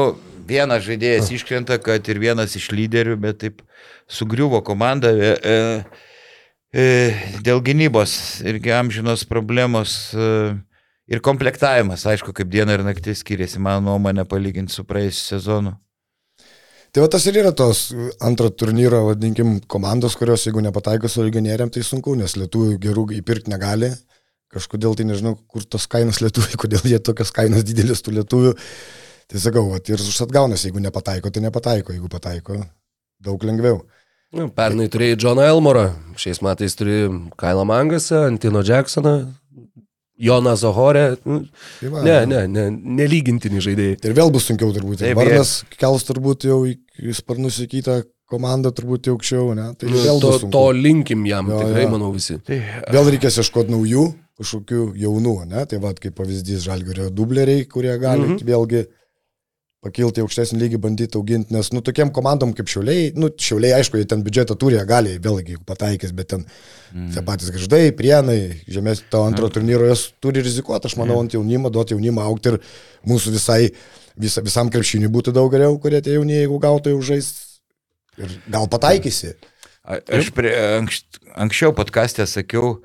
vienas žaidėjas iškrenta, kad ir vienas iš lyderių, bet taip sugriuvo komanda. E, e, e, dėl gynybos irgi amžinos problemos. E, ir komplektavimas, aišku, kaip diena ir naktis skiriasi, mano nuomonė, palyginti su praėjusiu sezonu. Tai va tas ir yra tos antro turnyro, vadinkim, komandos, kurios jeigu nepataiko su legionieriam, tai sunku, nes lietuvių gerų įpirkti negali. Kažkodėl tai nežinau, kur tos kainos lietuviai, kodėl jie tokios kainos didelis tų lietuvių. Tai sakau, va, ir užsatgaunas, jeigu nepataiko, tai nepataiko, jeigu pataiko, daug lengviau. Nu, Pernai turėjai Džoną Elmorą, šiais metais turi Kailą Mangasą, Antino Jacksoną, Joną Zohorę. Nu, Tai va, Ne, ne, ne, nelygintini žaidėjai. Ir vėl bus sunkiau turbūt. Taip, Varnas kels turbūt jau į sparnus į kitą komandą, turbūt aukščiau, ne? Tai Nu, vėl to, to linkim jam, Jo, tikrai, jo. manau, visi. Tai, Vėl reikės ieškoti naujų, kažkokių jaunų, ne? Tai vad kaip pavyzdys žalgerio dubleriai, kurie gali mm. -hmm. vėlgi pakilti aukštesnį lygį, bandyti auginti, nes, nu, tokiem komandom kaip šiauliai, nu, šiauliai, aišku, jie ten biudžetą turi, jie gali, vėlgi, pataikys, bet ten mm. tie patys gaždai, prienai, žemės to antro mm. turnyro, jos turi rizikuoti, aš manau, ant jaunimo, duoti jaunimą aukti ir mūsų visai, visa, visam krepšiniui būtų daug geriau, kurie tie jaunieji, jeigu gautų jau žais. Ir gal pataikysi. A- Aš prie, anks, anksčiau podcast'e sakiau,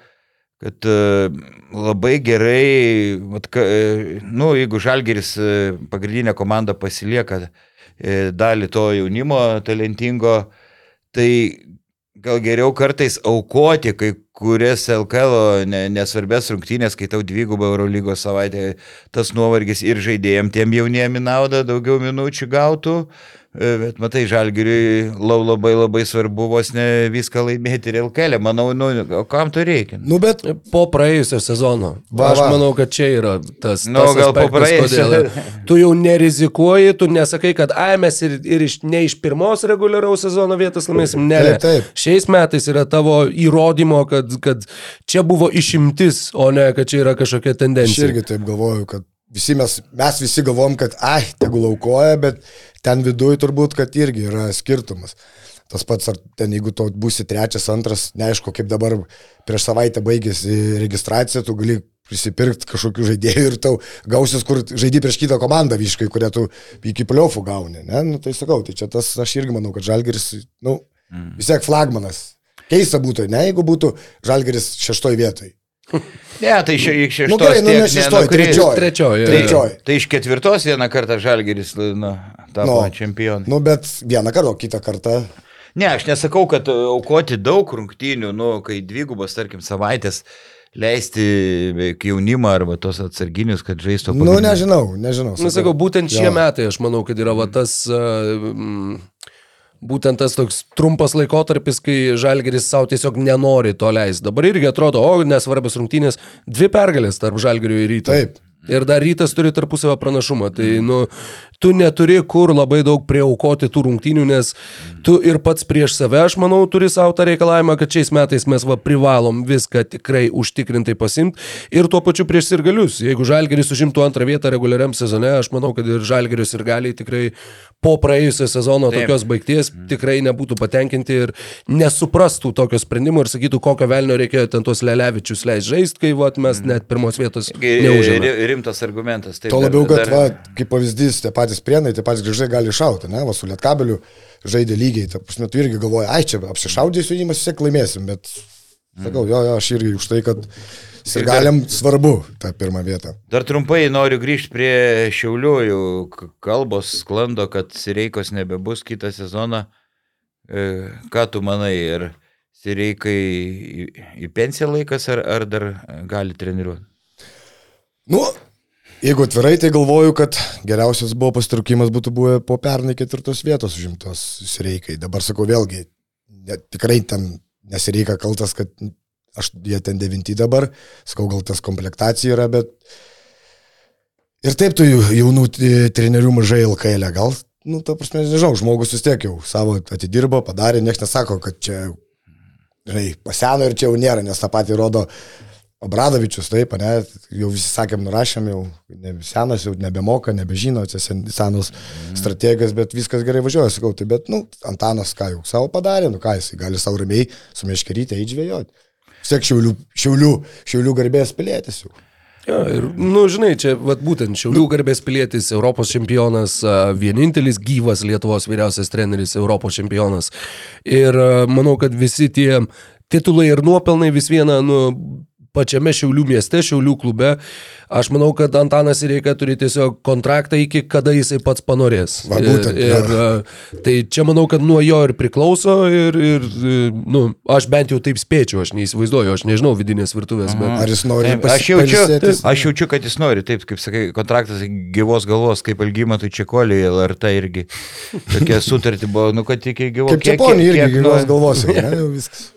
kad e, labai gerai, vat, ka, e, nu, jeigu Žalgeris e, pagrindinė komanda pasilieka dalį to jaunimo talentingo, tai gal geriau kartais aukoti kai kurias LKL ne, nesvarbės rungtynės, kai tau dvigubą Eurolygos savaitę, tas nuovargis ir žaidėjim tiem jauniem į naudą daugiau minučių gautų. E, Bet matai, Žalgiriui labai labai svarbu vos ne viską laimėti ir LKL. Manau, nu, kam to reikia? Nu, bet Po praėjusio sezono. Va, Aš va. manau, kad čia yra tas. Nu, tas gal po praėjusio. kodėl Tu jau nerizikuoji, tu nesakai, kad ai mes ir, ir iš, ne iš pirmos reguliaraus sezono vietos laimėsim. Ne. Taip, taip. Šiais metais yra tavo įrodymo, kad, kad čia buvo išimtis, o ne kad čia yra kažkokia aš tendencija. irgi taip galvoju, kad visi mes, mes visi galvom, kad, ai, tegul aukoja, bet ten viduje turbūt, kad irgi yra skirtumas. Tas pats, ar ten jeigu to būsi trečias, antras, neaišku, kaip dabar prieš savaitę baigėsi registracija, tu gali prisipirkti kažkokių žaidėjų ir tau gausis, kur žaidži prieš kitą komandą viškai, kurią tu iki pliofų gauni. Ne? Nu, tai sakau, tai čia tas, aš irgi manau, kad Žalgeris, nu, vis tiek flagmanas. Keista būtų, ne, jeigu būtų Žalgeris šeštoj vietoj. Ne, tai iš šeštos Nu, gerai, nu, ne trečioj. Trečioji. Tai, Trečioj. tai iš ketvirtos vieną kartą Žalgeris nu, tapo Nu. no. čempionu. Nu, bet vieną kartą, o kitą kartą. Ne, aš nesakau, kad aukoti daug rungtynių, nu, kai dvigubas, tarkim, savaitės leisti jaunimą arba tos atsarginius, kad žaistų Nu, nežinau, nežinau. Na, sakau, būtent šie Jo. metai, aš manau, kad yra va tas, uh, būtent tas toks trumpas laikotarpis, kai Žalgeris savo tiesiog nenori to leisti. Dabar irgi atrodo, o nesvarbios rungtynės, dvi pergalės tarp Žalgerio ir ryto. Taip. Ir dar rytas turi tarpusavio pranašumą. Tai, nu, tu neturi kur labai daug prieaukoti tų rungtynių, nes tu ir pats prieš save, aš manau, turi savo tą reikalavimą, kad šiais metais mes va privalom viską tikrai užtikrintai pasimti ir tuo pačiu prieš sirgalius. Jeigu Žalgeris užimtų antrą vietą reguliariam sezone, aš manau, kad ir Žalgeris ir gali tikrai po praėjusio sezono Taip. tokios baigties tikrai nebūtų patenkinti ir nesuprastų tokio sprendimo ir sakytų, kokio velnio reikėjo ten tuos Lelevičius leisti žaisti, kai vat, mes net pirmos vietos neužėmėme. Rimtas argumentas. Taip, Tuo labiau, kad, dar- va, kaip pavyzdys, tie patys prienai, tie patys grįžai gali šauti, ne, va, su lietkabeliu žaidė lygiai, ta prasme, tu irgi galvoji, ai, čia apsišaudysiu jį, mes vis tiek laimėsim, bet, sakau, jo, jo, aš irgi už tai, kad sirgaliam svarbu tą pirmą vietą. Dar trumpai noriu grįžti prie Šiaulių, jau kalbos sklando, kad Sireikos nebebus kitą sezoną. E, Ką tu manai, ar Sireikai į, pensiją laikas, ar, ar dar gali treniruoti? Nu, jeigu atvirai, tai galvoju, kad geriausias buvo pastrukimas būtų buvę po pernai ketvirtos vietos užimtos reikai. Dabar sakau vėlgi, ne, tikrai ten nesireika kaltas, kad aš, jie ten devinti dabar, sakau, gal tas komplektacija yra, bet ir taip tų jaunų trenerių mažai LKL, gal, nu, ta prasme, nežinau, žmogus vis tiek jau savo atidirbo, padarė, niekas nesako, kad čia, žinai, paseno ir čia jau nėra, nes tą patį rodo Obradovičius, taip, ne, jau visi sakėm, nurašėm, jau ne, senas, jau nebemoka, nebežino, čia sen- senos strategijas, bet viskas gerai važiuoja, sakau, tai bet, nu, Antanas ką jau savo padarė, nu ką jis gali savo ramiai su meškerytė įžvėjoti. Siek šiaulių, šiaulių, šiaulių garbės pilietis jau. Ja, ir, nu, žinai, čia vat, būtent Šiaulių garbės pilietis, Europos čempionas, vienintelis gyvas Lietuvos vyriausias treneris, Europos čempionas. Ir manau, kad visi tie titulai ir nuopelnai vis viena, nu, pačiame Šiaulių mieste, Šiaulių klube, aš manau, kad Antanas Reika turi tiesiog kontraktą iki kada jisai pats panorės. Va, būtent, ir, ir, tai čia manau, kad nuo jo ir priklauso ir, ir nu, aš bent jau taip spėčiau, aš neįsivaizduoju, aš nežinau vidinės virtuvės, bet... Ar jis nori Taip, aš, jaučiu, aš jaučiu, kad jis nori, taip, kaip sakai, kontraktas gyvos galvos, kaip Algymatui Čekoliui, LRT irgi. Tokia sutartį buvo, nu, kad iki gyvos Kaip Japonija irgi gyvos galvos ne.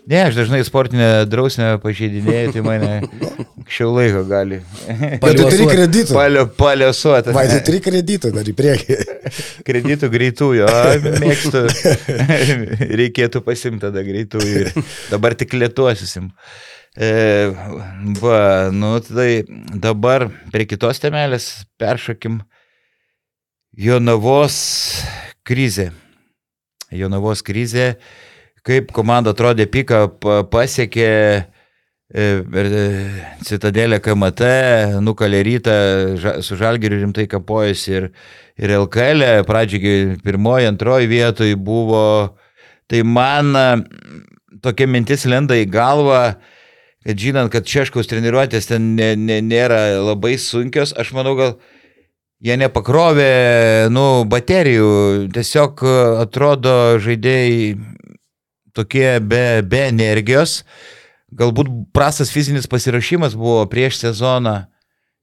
Ne, aš dažnai sportinę drausmę pažeidinėjau, tai mane anksčiau laiko gali. Bet tu turi Paliuosuot. kreditų. Palio, paliosuoti. Vai, tu turi kreditų dar į priekį. Kreditų greitųjų, mėgstu. Reikėtų pasimti tada greitųjų ir dabar tik lietuosiusim. E, va, nu tai dabar prie kitos temelės peršakim. Jonavos krizė. Jonavos krizė. Kaip komanda atrodė piką, pa- pasiekė e, e, Citadelę KMT, nukalė rytą, su Žalgiriu rimtai kapojasi ir, ir LKL, pradžiai pirmoji, antroji vietoje buvo, tai man a, tokia mintis lenda į galvą, kad žinant, kad Češkaus treniruotės ten ne, ne, nėra labai sunkios, aš manau, gal jie nepakrovė, nu, baterijų, tiesiog atrodo žaidėjai tokie be, be energijos. Galbūt prastas fizinis pasirašymas buvo prieš sezoną.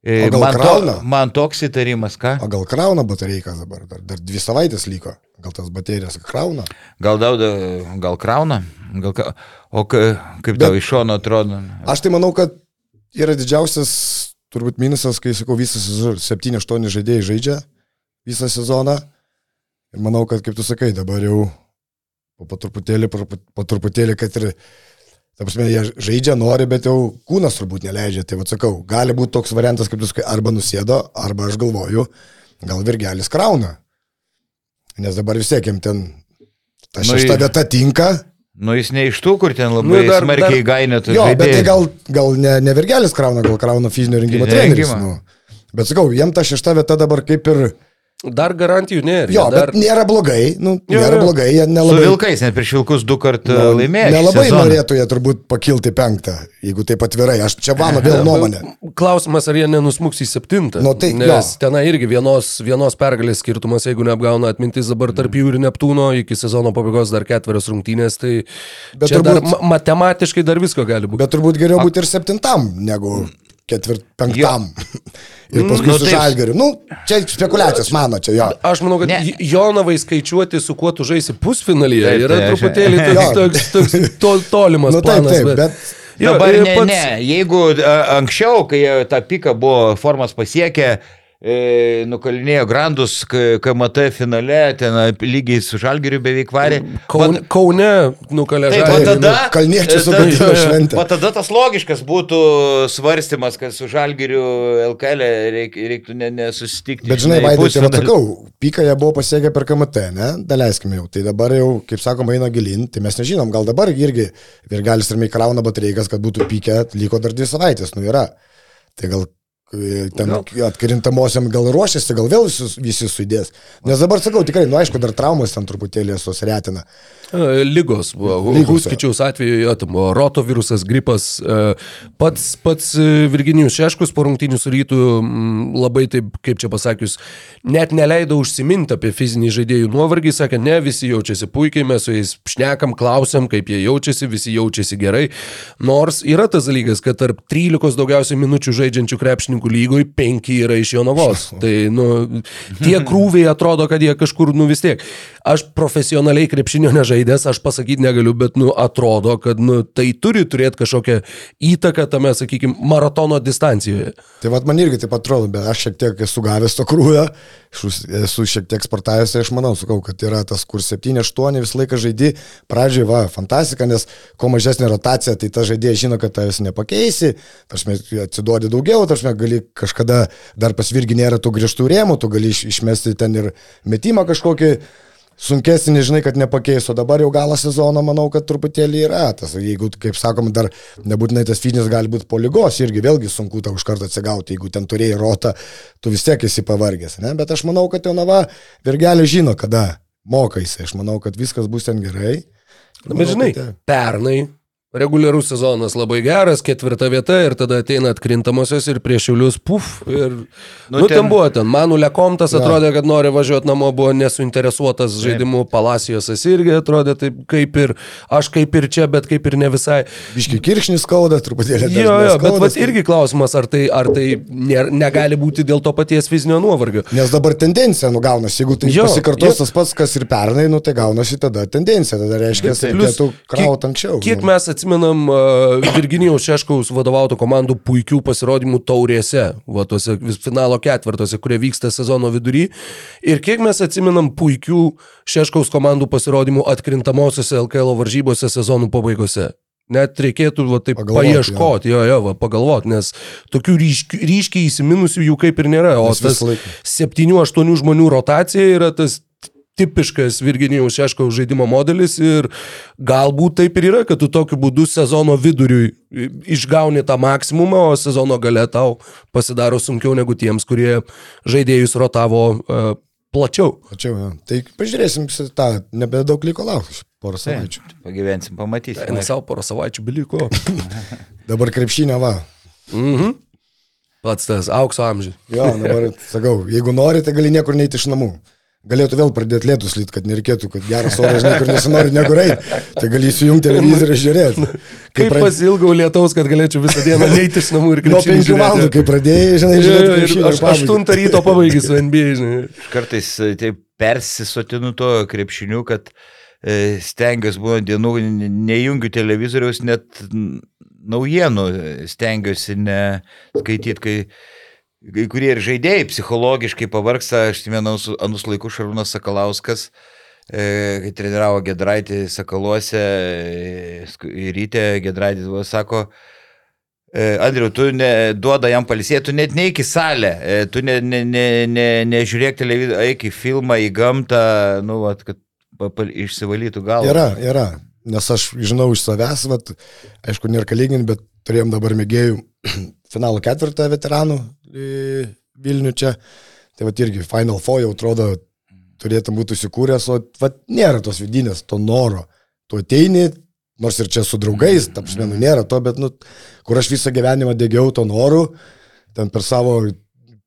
E, man, krauna? man toks įtarimas, ką? O gal krauna batareikas dabar? Dar, dar dvi savaitės liko. Gal tas baterijas krauna? Gal, dauda, gal krauna? Gal, o ka, kaip tau iš šono atrodo? Aš tai manau, kad yra didžiausias turbūt minusas, kai sakau, visas 7-8 žaidėjai žaidžia visą sezoną. Ir manau, kad, kaip tu sakai, dabar jau po, truputėlį, po truputėlį, kad ir, ta prasme, jie žaidžia, nori, bet jau kūnas turbūt neleidžia. Tai vad sakau, gali būti toks variantas, kaip tu sakai, arba nusėdo, arba aš galvoju, gal virgelis krauna. Nes dabar vis tiek jam ten ta Nu, šešta į- vieta tinka. Nu, jis ne iš tų, kur ten labai Nu, nu, dar- smarkiai dar- gainėtų. Jo, bet tai gal, gal ne, ne virgelis krauna, gal krauna fizinio rengimo treneris. Nu. Bet sakau, jiem ta šešta vieta dabar kaip ir... Dar garantijų nėra. Jo, dar... bet nėra blogai, nu, Jo, nėra jo. blogai, jie Su nelabai... Vilkais, net prieš Vilkus du kartus nu, laimėjo. šį Nelabai sezoną. norėtų jie turbūt pakilti penktą, jeigu taip atvirai. Aš čia mano vėl nuomonė. Klausimas, ar jie nenusmuks į septintą. Nu, tai Nes jo. ten irgi vienos, vienos pergalės skirtumas, jeigu neapgauna atmintis dabar tarp jų ir Neptūno, iki sezono pabaigos dar ketverios rungtynės, tai Bet dar turbūt- ma matematiškai dar visko gali būti. Bet turbūt geriau būti ir septintam, negu ketvirt penktam. ir paskui Nu, su taip. žalgeriu. Nu, čia spekulacijos mano, čia jo. Aš manau, kad Ne. Jonavai skaičiuoti, su kuo tu žaisi pusfinalyje, Taip, yra tai aš- truputėlį Jo. toks, toks, toks to, tolimas Nu taip, planas. taip, bet Jo, Dabar ne, pats- ne, jeigu a, anksčiau, kai jie tą piką buvo formas pasiekę, e, nukalinėjo Grandus KMT finale, ten a, lygiai su Žalgiriu beveik varė. Kaune, Kaune nukalė žalgirį. tada, Kalniečiai e, sugadino šventę. O tada tas logiškas būtų svarstymas, kad su Žalgiriu LKL reik, reiktų ne- nesusitikti. Bet žinai, Vaidai, pusfinalį. atsakau, piką jie buvo pasiekę per KMT, ne? Daleiskime jau. Tai dabar jau, kaip sakoma, eina gilin, tai mes nežinom, gal dabar irgi Virgalis ir Mekrauna batereikas, kad būtų pikę, liko dar dvi savaitės, nu yra. Tai gal e, ten atkrintamosiam gal ruošiasi, gal vėl visi, visi sudės. Nes dabar sakau, tikrai, nu aišku, dar traumas ten truputėlį susretina. E, Lygos buvo. Lygos, Huskičiaus atveju, buvo rotovirusas, gripas. e, Pats, pats e, Virginijus Šeškus po rungtynių su rytų mm, labai taip, kaip čia pasakius, net neleido užsiminti apie fizinį žaidėjų nuovargį, sakė, ne, visi jaučiasi puikiai, mes su jais šnekam, klausiam, kaip jie jaučiasi, visi jaučiasi gerai. Nors yra tas dalykas, kad tarp 13 daugiausiai minučių žaidžiančių krepšininkų lygoj 5 yra iš Jonavos. Tai, nu, tie krūviai atrodo, kad jie kažkur, nu vis tiek. Aš profesionaliai krepšinio nežaidęs, aš pasakyti negaliu, bet, nu, atrodo, kad, nu, tai turi turėti kažkokią įtaką tame, sakykime, maratono distancijoje. Tai vad man irgi taip atrodo, bet aš šiek tiek esu gavęs to krūvio, esu šiek tiek sportavęs ir aš manau, sakau, kad yra tas, kur 7-8 visą laiką žaidži, pradžioj va, fantastika, nes kuo mažesnė rotacija, tai tas žaidėjas žino, kad tavęs nepakeisi, tarsi atsiduodi daugiau, tarsi gali kažkada dar pasvirgi nėra tų griežtų rėmų, tu gali iš, išmesti ten ir metimą kažkokį sunkesnį, žinai, kad nepakeis, o dabar jau galą sezono, manau, kad truputėlį yra. Tas, jeigu, kaip sakom, dar nebūtinai tas fizinis gali būti po lygos, irgi vėlgi sunku tau iš karto atsigauti, jeigu ten turėjai rotą, tu vis tiek esi pavargęs, ne? Bet aš manau, kad Jonava virgelė žino, kada mokaisi. Aš manau, kad viskas bus ten gerai. Na, bet žinai, kad, pernai reguliarus sezonas labai geras, ketvirta vieta ir tada ateina atkrintamosios ir prieš Šiaulius, puf. Ir, nu, Nu, nu ten, ten- buvo, ten Manu Lekomtas Jo. atrodė, kad nori važiuoti namo, buvo nesuinteresuotas žaidimu, Palacijosas irgi atrodė taip kaip ir, aš kaip ir čia, bet kaip ir ne visai. Biški kirkšnis skauda, truputėlį. Jo, jo, bet vat irgi klausimas, ar tai, ar tai ne, negali būti dėl to paties fizinio nuovargio. Nes dabar tendencija nugaunasi, jeigu tai Jo, pasikartos jo. tas pats, kas ir pernai, nu tai gaunasi tada tendencija, tada reiškia, kad reikėtų krauti anksčiau. Kiek nu. mes atsimenam Virginijaus Šeškaus vadovautų komandų puikių pasirodymų taurėse, va tuose finalo ketvirtuose, kurie vyksta sezono vidury. Ir kiek mes atsimenam puikių Šeškaus komandų pasirodymų atkrintamosiose LKL varžybose sezonų pabaigose. Net reikėtų va, taip Pagalvot, paieškoti, jo, jo, va, pagalvoti, nes tokių ryškių, ryškiai įsiminusių jų kaip ir nėra. O tas visą laiką. septynių, aštuonių žmonių rotacija yra tas tipiškas Virginijaus Šeškaus žaidimo modelis ir galbūt taip ir yra, kad tu tokiu būdu sezono viduriui išgauni tą maksimumą, o sezono gale tau pasidaro sunkiau negu tiems, kurie žaidėjus rotavo uh, plačiau. Tačiau, ja. tai pažiūrėsim tą, nebedaug liko laukti, porą savaičių. Pagyvensim, pamatysim. Eina savo porą savaičių beliko. Dabar krepšinio va. mhm. Pats tas aukso amžius. Jo, dabar sakau, jeigu nori, tai gali niekur neiti iš namų. Galėtų vėl pradėti lietus lyt, kad nereikėtų, kad geras oras, žinai, kur nesinori niekur eiti, tai gali įsijungti televizorių ir žiūrėti. Kaip pra- pasilgau lietaus, kad galėčiau visą dieną neiti iš namų ir Nuo krepšinį 5 valandų, kai pradėjai, žinai, žiūrėti, aš pabaigei. 8 ryto pabaigai su NBA, žinai. Kartais e, taip persisotinu to krepšiniu, kad e, stengiuosi būna dienų, ne- nejungiu televizoriaus, net naujienų e, stengiuosi neskaityti, kai kai kurie ir žaidėjai psichologiškai pavargsta, aš atsimenu anus- laikus Šarūnas Sakalauskas, e, kai treniravo Gedraitį Sakaluose, e, rytę Gedraitis buvo, sako, E, Andriu, tu ne, duoda jam palisėti, tu net neik į salę, tu ne, ne, ne, ne, nežiūrėk televizorių, eik į filmą, į gamtą, nu, vat, kad pa, pa, išsivalytų galvą. Yra, yra. Nes aš žinau iš savęs, vat, aišku, nėra ką lyginti, bet turėjom dabar mėgėjų finalo ketvirtą veteranų Vilnių čia. Tai vat irgi Final Four jau atrodo turėtum būti įsikūręs, o vat, nėra tos vidinės, to noro. Tu ateini, nors ir čia su draugais, taps vienu nėra to, bet, nu, kur aš visą gyvenimą dėgiau to noru, ten per savo,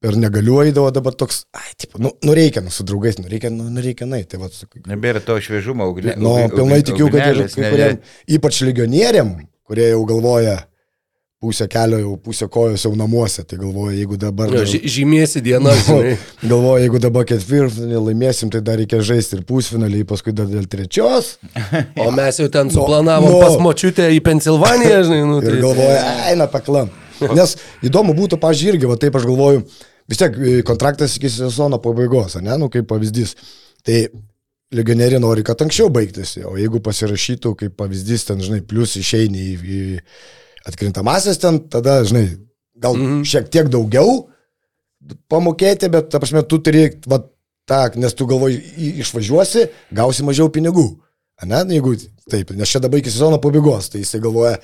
per negaliu eidavo dabar toks, ai, tipo, nu, nu reikia, nu, su draugais, nu reikia, nu, nu reikia, na, tai va, Nebėra to šviežumo, ugnė. Nu, pilnai tikiu, kad ir kai kuriem, ypač legionieriam, kurie jau galvoja, pusę kelio, jau pusę kojos jau namuose, tai galvoja, jeigu dabar... Jo, ži- Žymėsi dieną, žinai. Galvoja, jeigu dabar ketvirtfinalį laimėsim, tai dar reikia žaisti ir pusfinalį, paskui dar dėl trečios. O mes jau ten suplanavom nu. pas močiutę į Pensilvaniją, žinai. Nu, Ir tai- galvoja, eina paklam. Nes įdomu būtų, pažiūrėjau, irgi, va taip aš galvoju, vis tiek e, kontraktas iki sezono pabaigos, ne, nu kaip pavyzdys. Tai legionieriai nori, kad anksčiau baigtųsi, o jeigu pasirašytų, kaip pavyzdys, ten, žinai, plus išeini į, į atkrintamasis ten, tada, žinai, gal Mhm. šiek tiek daugiau pamokėti, bet, ta prasme, tu turi, va, tą, nes tu galvoji, į- išvažiuosi, gausi mažiau pinigų. Ne, Nu, jeigu taip, nes čia dabar iki sezono pabaigos, tai jisai galvoja,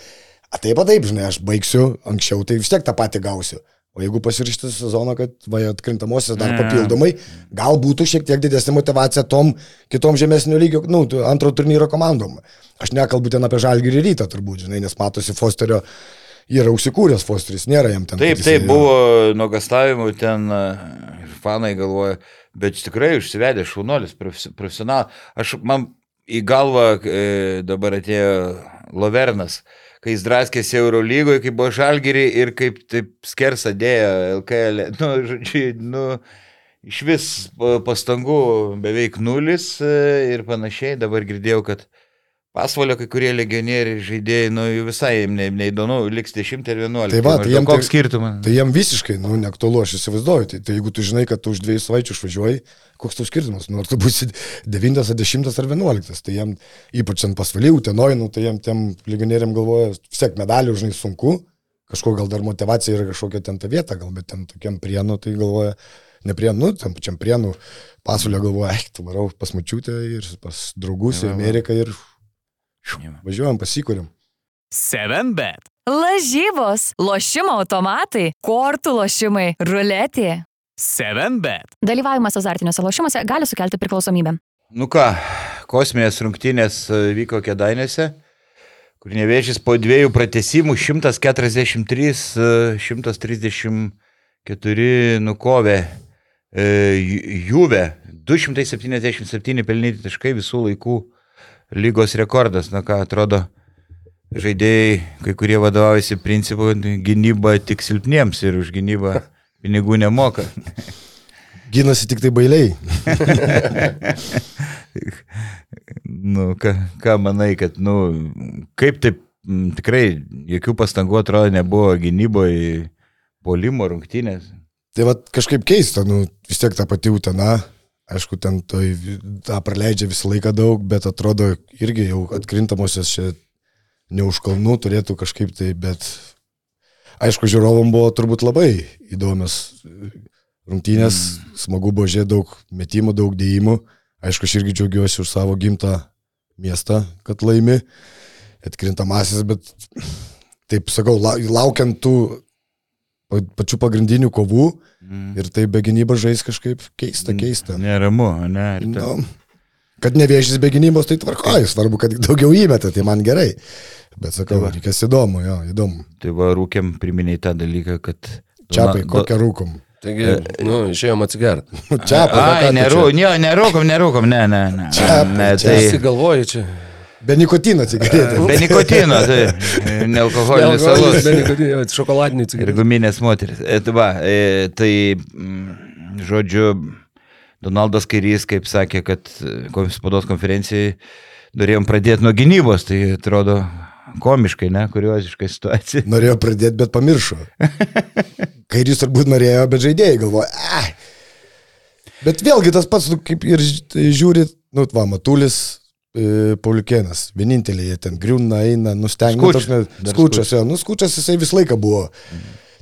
a taip, a taip, žinai, aš baigsiu anksčiau, tai vis tiek tą patį gausiu. O jeigu pasirišti sezoną, kad va, atkrintamosios dar papildomai, gal būtų šiek tiek didesnė motivacija tom kitom žemesnio lygio, nu, antro turnyro komandom. Aš nekalbu ten apie žalgį ir rytą turbūt, žinai, nes matosi Fosterio, yra užsikūręs Fosteris, nėra jam ten. Taip, taip, buvo nuogastavimų ten e, fanai galvoja, bet tikrai užsivedė šaunuolis, profes- profesional. Aš man į galvą e, dabar atėjo Lovernas, kai jis draskėsi Euro lygoje, kai buvo žalgiri ir kaip taip skersą dėjo LKL. Nu, žodžiu, nu, iš vis pa- pastangų beveik nulis e, ir panašiai. Dabar girdėjau, kad pasvalio kai kurie legionieriai žaidėjai, nu, jų visai jiem ne, neįdomu, liks 10 ir 11. Tai va, tai maždaug jiem koks tai- skirtumas? Tai jam visiškai, nu, neaktualu, aš įsivaizduoju. Tai, tai jeigu tu žinai, kad tu už dviejų savaičių išvažiuoji, koks tau skirtumas, nu, ar tu būsi 9, ar 10 ar 11. Tai jam, ypač ant pasvalyjų, tenoj, nu, tai jam tiem legionieriam galvoja, tiek medalių, žinai, sunku. Kažko gal dar motivacija yra kažkokia ten ta vieta, gal, bet ten tokiam prienu, tai galvoja, ne prienu, nu, tam pačiam prienu, pasvalio galvoja, eik, tu varau pas mačiutę ir pas draugus į Va, va. Ameriką ir Jo. Važiuojam, pasikūrėm. 7bet. Lažybos, lošimo automatai, kortų lošimai, ruletė. 7bet. Dalyvavimas azartiniuose lošimuose gali sukelti priklausomybę. Nu ką, kosminės rungtynės e, vyko Kedainėse, kur nevėžys po dviejų pratesimų 143, e, 134 nukovė e, Ju- Juve, 277 pelnyti taškai visų laikų lygos rekordas. Na ką, atrodo, žaidėjai, kai kurie vadovaujasi principu, gynyba tik silpniems ir už gynybą pinigų nemoka. Gynasi tik tai bailiai. nu, ką, ką manai, kad, nu, kaip taip, m, tikrai jokių pastangų atrodo nebuvo gynyboje, polimo rungtynės. Tai va kažkaip keista, nu, vis tiek ta pati utena, aišku, ten toj, tą praleidžia visą laiką daug, bet atrodo irgi jau atkrintamosios čia ne už kalnų turėtų kažkaip tai, bet aišku, žiūrovom buvo turbūt labai įdomios rungtynės, mm. smagu buvo žiūrėti daug metimų, daug dėjimų, aišku, aš irgi džiaugiuosi už savo gimtą miestą, kad laimi atkrintamasis, bet taip sakau, lau- laukiant tų pačių pagrindinių kovų Mm. ir tai be gynybos žais kažkaip keista, keista. Neramu, ne? Ta- Nu, kad nevėžys be gynybos, tai tvarkoju, svarbu, kad daugiau įmeta, tai man gerai. Bet sakau, Tai reikės įdomu, jo, įdomu. Tai va, rūkiam priminėjai tą dalyką, kad... Čiapai, kokią rūkom. Taigi, nu, išėjom atsigerti. Čia, Ai, nerū, ne, nerūkom, nerūkom, ne, ne, ne. Čia, ne tai Visi galvoja čia. Be nikotino cigaretė. be nikotino, tai nealkoholinis alus. Be nikotino, šokoladinį Ir cigaretę. guminės moteris. E, tai va, e, tai, mm, žodžiu, Donaldas Kairys, kaip sakė, kad e, spaudos konferencijai norėjom pradėti nuo gynybos, tai atrodo komiškai, ne, kurioziškai situacija. Norėjo pradėti, bet pamiršo. Kairys turbūt norėjo, bet žaidėjai galvoja, ai. Bet vėlgi tas pats, nu, kaip ir žiūri, nu, va, Matulis, Pauliukėnas, vieninteliai jie ten griūna, eina, nustengia. Skuč. Dar Skučias, jo, nu, skučias jisai visą laiką buvo.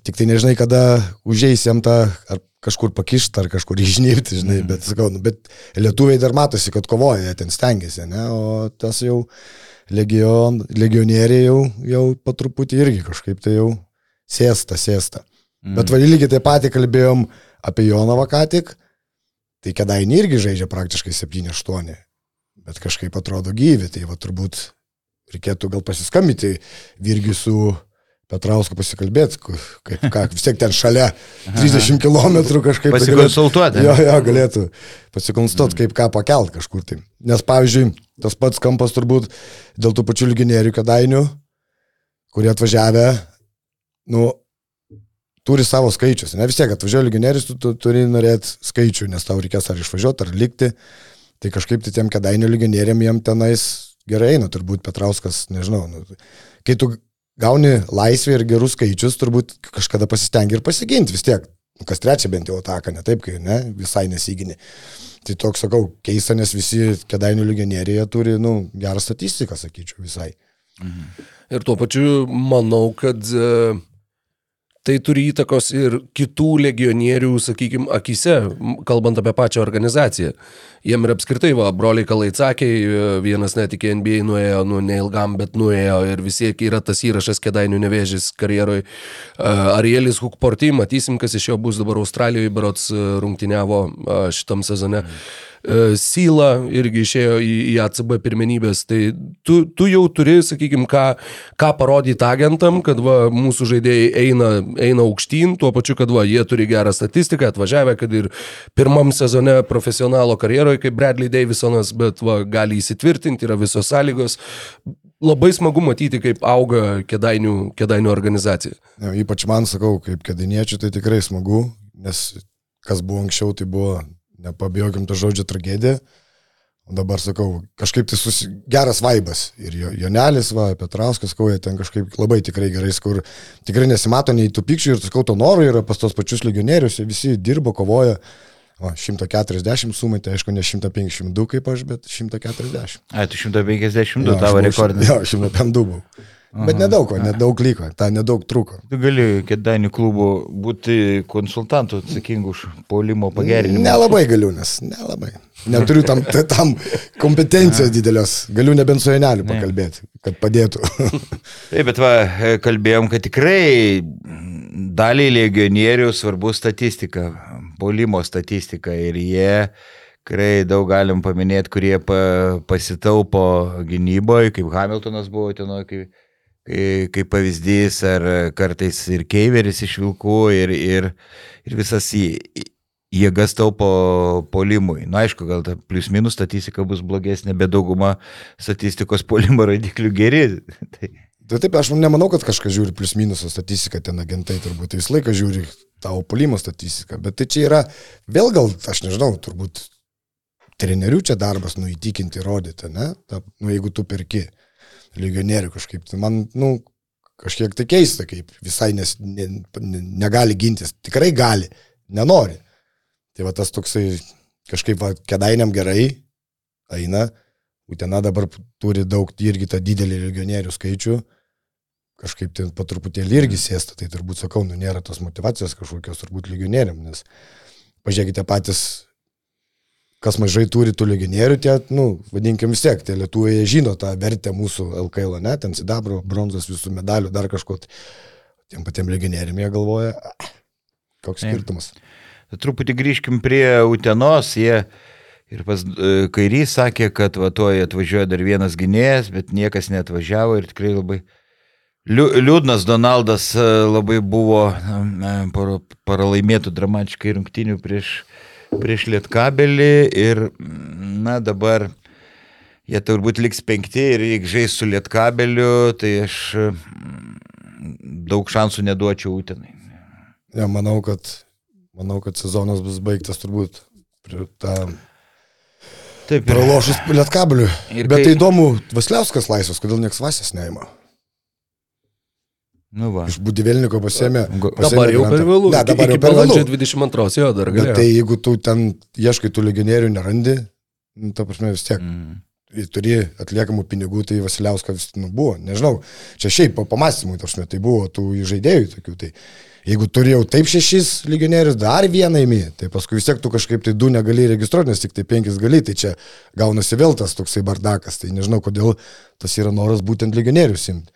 Tik tai nežinai, kada užeis jam tą, ar kažkur pakišti, ar kažkur išnypti, žinai, Mhm. bet sakau, nu, bet lietuviai dar matosi, kad kovoja, ten stengiasi, ne, o tas jau legion, legionieriai jau, jau po truputį irgi kažkaip tai jau sėsta, sėsta. Mm. Bet va lygiai taip pat kalbėjom apie Jonavą ką tik, tai kedainį irgi žaidžia praktiškai 7-8, bet kažkaip atrodo gyvi, tai va turbūt reikėtų gal pasiskambyti Virgi su Petrausku pasikalbėti, kaip ką, vis tiek ten šalia 30 km kažkaip. Pasikonsultuoti. Jo, jo, galėtų pasikonstatuoti, kaip ką pakelt kažkur tai. Nes, pavyzdžiui, tas pats kampas turbūt dėl tų pačių lyginėrių kedainių, kurie atvažiavę, nu, turi savo skaičius. Ne vis tiek atvažiuoja lyginėris, tu, tu turi norėti skaičių, nes tau reikės ar išvažiuoti, ar likti. Tai kažkaip tai tiem kedainių lyginėriam jiem tenais gerai eina, turbūt Petrauskas, nežinau. Nu, kai tu gauni laisvę ir gerus skaičius, turbūt kažkada pasistengi ir pasiginti vis tiek. Nu, Kas trečia bent jau ataką, ne taip, kai ne, visai nesigini. Tai toks, sakau, keista, nes visi kedainių lygienėrėje turi, nu, gerą statistiką, sakyčiau, visai. Ir tuo pačiu manau, kad e, tai turi įtakos ir kitų legionierių, sakykime, akise, kalbant apie pačią organizaciją. Jiem ir apskritai, va, broliai Kalaicakiai, e, vienas net iki NBA nuėjo, nu, neilgam, bet nuėjo ir vis tiek yra tas įrašas Kedainių nevėžys karjeroje. Arielis Hukporty, matysim, kas iš jo bus dabar Australijoje, berots e, rungtyniavo e, šitam sezone. E, Syla irgi išėjo į, į ACB pirmenybės, tai tu, tu jau turi, sakykime, ką, ką parodyti agentam, kad va, mūsų žaidėjai eina, eina aukštyn, tuo pačiu, kad va, jie turi gerą statistiką, atvažiavę, kad ir pirmam sezone profesionalo karjeroje, kaip Bradley Davisonas, bet va, gali įsitvirtinti, yra visos sąlygos. Labai smagu matyti, kaip auga kedainių, kedainių organizacija. Ja, ypač man sakau, kaip kėdiniečių, tai tikrai smagu, nes kas buvo anksčiau, tai buvo, nepabijokim to žodžio tragedija. O dabar sakau, kažkaip tai susi... geras vaibas. Ir jo, Jonelis, va, Petrauskas, kauja ten kažkaip labai tikrai gerai, kur tikrai nesimato nei tų pykčių ir sakau, to noro yra pas tos pačius legionierius, visi dirbo, kovoja. O, 140 sumetė, aišku, ne 152 kaip aš, bet 140. Ai, tu 152 Jo, aš tavo šim- Jo, 152 buvau. Bet nedaug, ko, nedaug liko, tą nedaug truko. Tu gali kėdainių klubų būti konsultantų atsakingų už paulimo pagerinimą. Nelabai galiu, nes nelabai. Neturiu tam, tam kompetencijos didelios. Galiu nebent su Janeliu pakalbėti, kad padėtų. Taip, bet va, kalbėjom, kad tikrai daliai legionierių svarbu statistika, paulimo statistika ir jie tikrai daug galim paminėti, kurie pa, pasitaupo gynyboje, kaip Hamiltonas buvo ten, kaip, kaip, pavyzdys, ar kartais ir Keiveris iš Vilkų ir, ir, ir visas į, jėgas taupo polimui. Na, aišku, gal ta plius minus statistika bus blogesnė, bet dauguma statistikos polimo rodiklių geri. tai, Tai taip, aš nemanau, kad kažkas žiūri plius minusą statistiką, ten agentai turbūt visą laiką žiūri tavo polimo statistiką, bet tai čia yra, vėl gal, aš nežinau, turbūt trenerių čia darbas, nu, įtikinti, rodyti, ne? Ta, nu, jeigu tu perki legionierių kažkaip, tai man, nu, kažkiek tai keista, kaip visai nes, ne, ne, negali gintis, tikrai gali, nenori. Tai va tas toksai kažkaip va, kedainiam gerai eina, Utena dabar turi daug irgi tą didelį legionierių skaičių, kažkaip ten po truputėlį irgi sėsta, tai turbūt sakau, nu nėra tos motivacijos kažkokios turbūt legionieriam, nes pažiūrėkite patys, kas mažai turi tų legionierių, tie, nu, vadinkim vis tiek, tie lietuviai žino tą vertę mūsų LKL, ne, ten sidabro, bronzos, visų medalių, dar kažko, tai tiem patiem legionieriam jie galvoja, "Ah, koks skirtumas. Truputį grįžkim prie Utenos, jie ir pas e, Kairys sakė, kad va tuoj atvažiuoja dar vienas gynėjas, bet niekas neatvažiavo ir tikrai labai Liūdnas Donaldas e, labai buvo para- pralaimėtų dramatiškai rungtinių prieš, prieš Lietkabelį ir, na, dabar jie turbūt liks penkti ir jeigu žais su Lietkabeliu, tai aš mm, daug šansų neduočiau Utenai. Ja, manau, kad, manau, kad sezonas bus baigtas turbūt tą Taip, ir, pralošus lietkabeliu. Bet kai- tai įdomu, Vasiliauskas laisvas, kodėl nieks Vasės neima. Nu va. Iš Budivėliniko pasėmė. Dabar jau per vėlų. Ne, dabar jau per vėlų. 22 jo dar Bet galėjo. tai jeigu tu ten ieškai tų legionierių nerandi, nu, ta prasme vis tiek Mm. turi atliekamų pinigų, tai Vasiliauskas vis nu, buvo, nežinau, čia šiaip po pamastymui, ta prasme, tai buvo tų žaidėjų tokių, tai jeigu turėjau taip šešis legionierius, dar vieną įmi, tai paskui vis tiek tu kažkaip tai du negali registruoti, nes tik tai penkis gali, tai čia gaunasi vėl tas toksai bardakas, tai nežinau, kodėl tas yra noras būtent legionierius imti.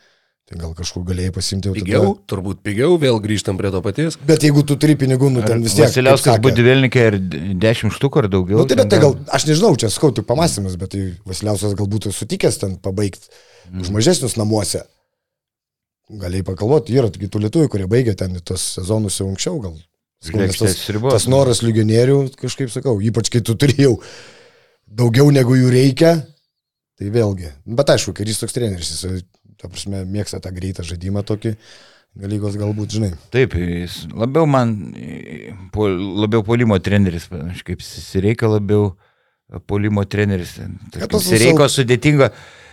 Tai gal kažkur galėjai pasimti jau Pigiau, turbūt pigiau, vėl grįžtam prie to paties. Bet jeigu tu turi pinigų, nu ten vis tiek. Vasiliauskas sakė. Budivėlininkė ir 10 štukų ar daugiau. Nu, tai, bet tai gal, aš nežinau, čia skau tik pamastymas, bet tai Vasiliausas galbūt sutikęs ten pabaigti Mm. už mažesnius namuose. Galėjai pakalvoti, yra tokių tų lietuvių, kurie baigė ten tos sezonus jau anksčiau, gal. Žvaigždės Tas, ribos. tas noras legionierių, kažkaip sakau, ypač kai tu turėjau daugiau negu jų reikia, tai vėlgi. Bet aišku, kai jis toks treneris, jis, ta prasme, mėgsta tą greitą žaidimą tokį, galygos galbūt, žinai. Taip, jis labiau man, e, labiau polimo treneris, aš kaip Sireika labiau e, polimo treneris. Sireiko sudėtinga,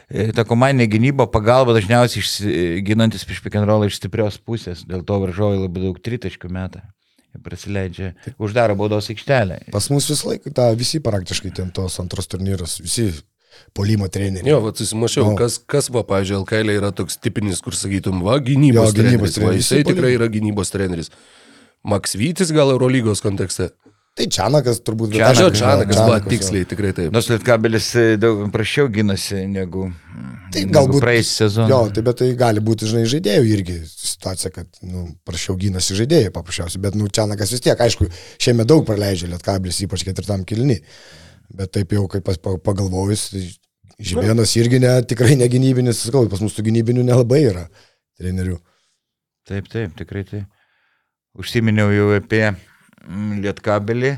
e, ta komandinė gynyba, pagalba dažniausiai išsi- ginantis prieš pikenrolą iš stiprios pusės, dėl to varžovai labai daug tritaškių metą. Prasileidžia, uždaro baudos aikštelę. Pas mus visą laiką, ta, visi praktiškai ten tos antros turnyros, visi polimo treneriai. Jo, va, susimašiau, Nu. kas, kas va, pavyzdžiui, LKL yra toks tipinis, kur sakytum, va, gynybos, Jo, gynybos treneris. Va, treneris. jisai Visi tikrai yra gynybos treneris. Maksvytis gal Eurolygos kontekste. Tai Čianakas turbūt Čianakas, Aš jau jo, Čanakas, va, tiksliai, tikrai taip. Nors Lietkabelis e, daug prašiau gynasi negu, Tai negu galbūt praeisį sezoną. Jo, tai bet tai gali būti, žinai, žaidėjų irgi situacija, kad, nu, prašiau gynasi žaidėjai paprasčiausiai, bet, nu, Čianakas vis tiek, aišku, šiame daug praleidžia Lietkabilis, ypač ketvirtam kilni. Bet taip jau, kaip pagalvojus, tai Žibėnas irgi ne, tikrai negynybinis, sakau, pas mus tų gynybinių nelabai yra trenerių. Taip, taip, tikrai taip. Užsiminiau jau apie mm, Lietkabelį.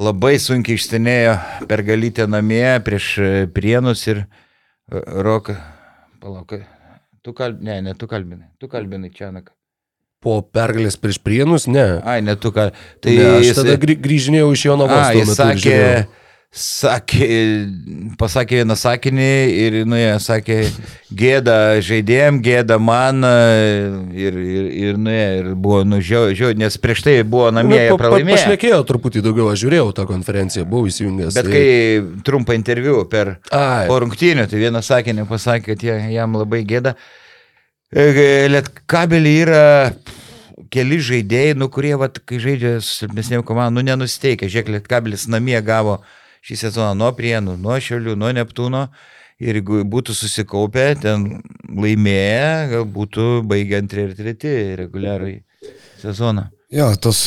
Labai sunkiai išstenėjo pergalytę namie prieš e, Prienus ir e, Roką. Palauk, tu kalbinai, ne, ne tu kalbinai, tu kalbinai Čianaką. Po pergalės prieš prienus, ne. Ai, ne tu kalbinai. Tai ne, aš tada grį- grįžinėjau iš jo tuo jis sakė, žiūrėjau. Sakė, pasakė vieną sakinį ir, nu, jie sakė, gėda žaidėjim, gėda man e, ir, ir, ir, nu, jie, ir buvo, nu, žiau, nes prieš tai buvo namie, Nu, pa- pa- pralaimėjo. Pašnekėjo truputį daugiau, aš žiūrėjau tą konferenciją, buvau įsijungęs. Bet kai trumpą interviu per rungtynių, tai vieną sakinį pasakė, kad jam labai gėda. E, Lietkabelį yra keli žaidėjai, nu, kurie, vat, kai žaidžia su silpnesnėm komandom, nu, nenusteikia. Žiūrėk, Lietkabelis namie gavo šį sezoną nuo Prienų, nuo Šiaulių, nuo Neptūno. Ir jeigu būtų susikaupę, ten laimėję, gal būtų baigę antrį ir treti reguliarai sezoną. Jo, tos,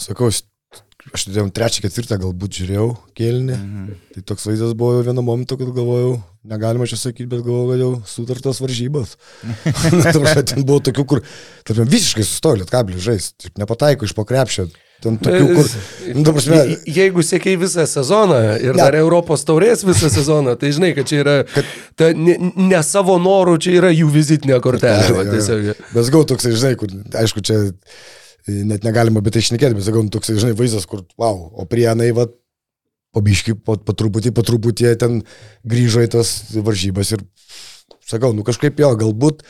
sakau, aš jau trečią, ketvirtą galbūt žiūrėjau kėlinį. Mhm. Tai toks vaizdas buvo jau vienu momentu, kad galvojau, negalima čia sakyti, bet galvojau, kad jau sutartos varžybos. Ta prasme, ten buvo tokių, kur tarp, visiškai sustojo lietkablis žais, taip nepataiko iš pokrepšio. Ten tokių, kur, nu, ta prasme, Je- Jeigu sėkiai visą sezoną ir Ne. dar Europos taurės visą sezoną, tai žinai, kad čia yra ta, ne, ne savo norų, čia yra jų vizitinė kortelė. va, Jo, jo. tiesiog. Bet sakau, toksai, žinai, kur, aišku, čia e, net negalima apie tai išnekėti, bet sakau, nu, toksai, žinai, vaizdas, kur, wow, o prienai, va, pabiški, po, po truputį, po truputį ten grįžo į tas varžybas ir, sakau, nu kažkaip jo, galbūt,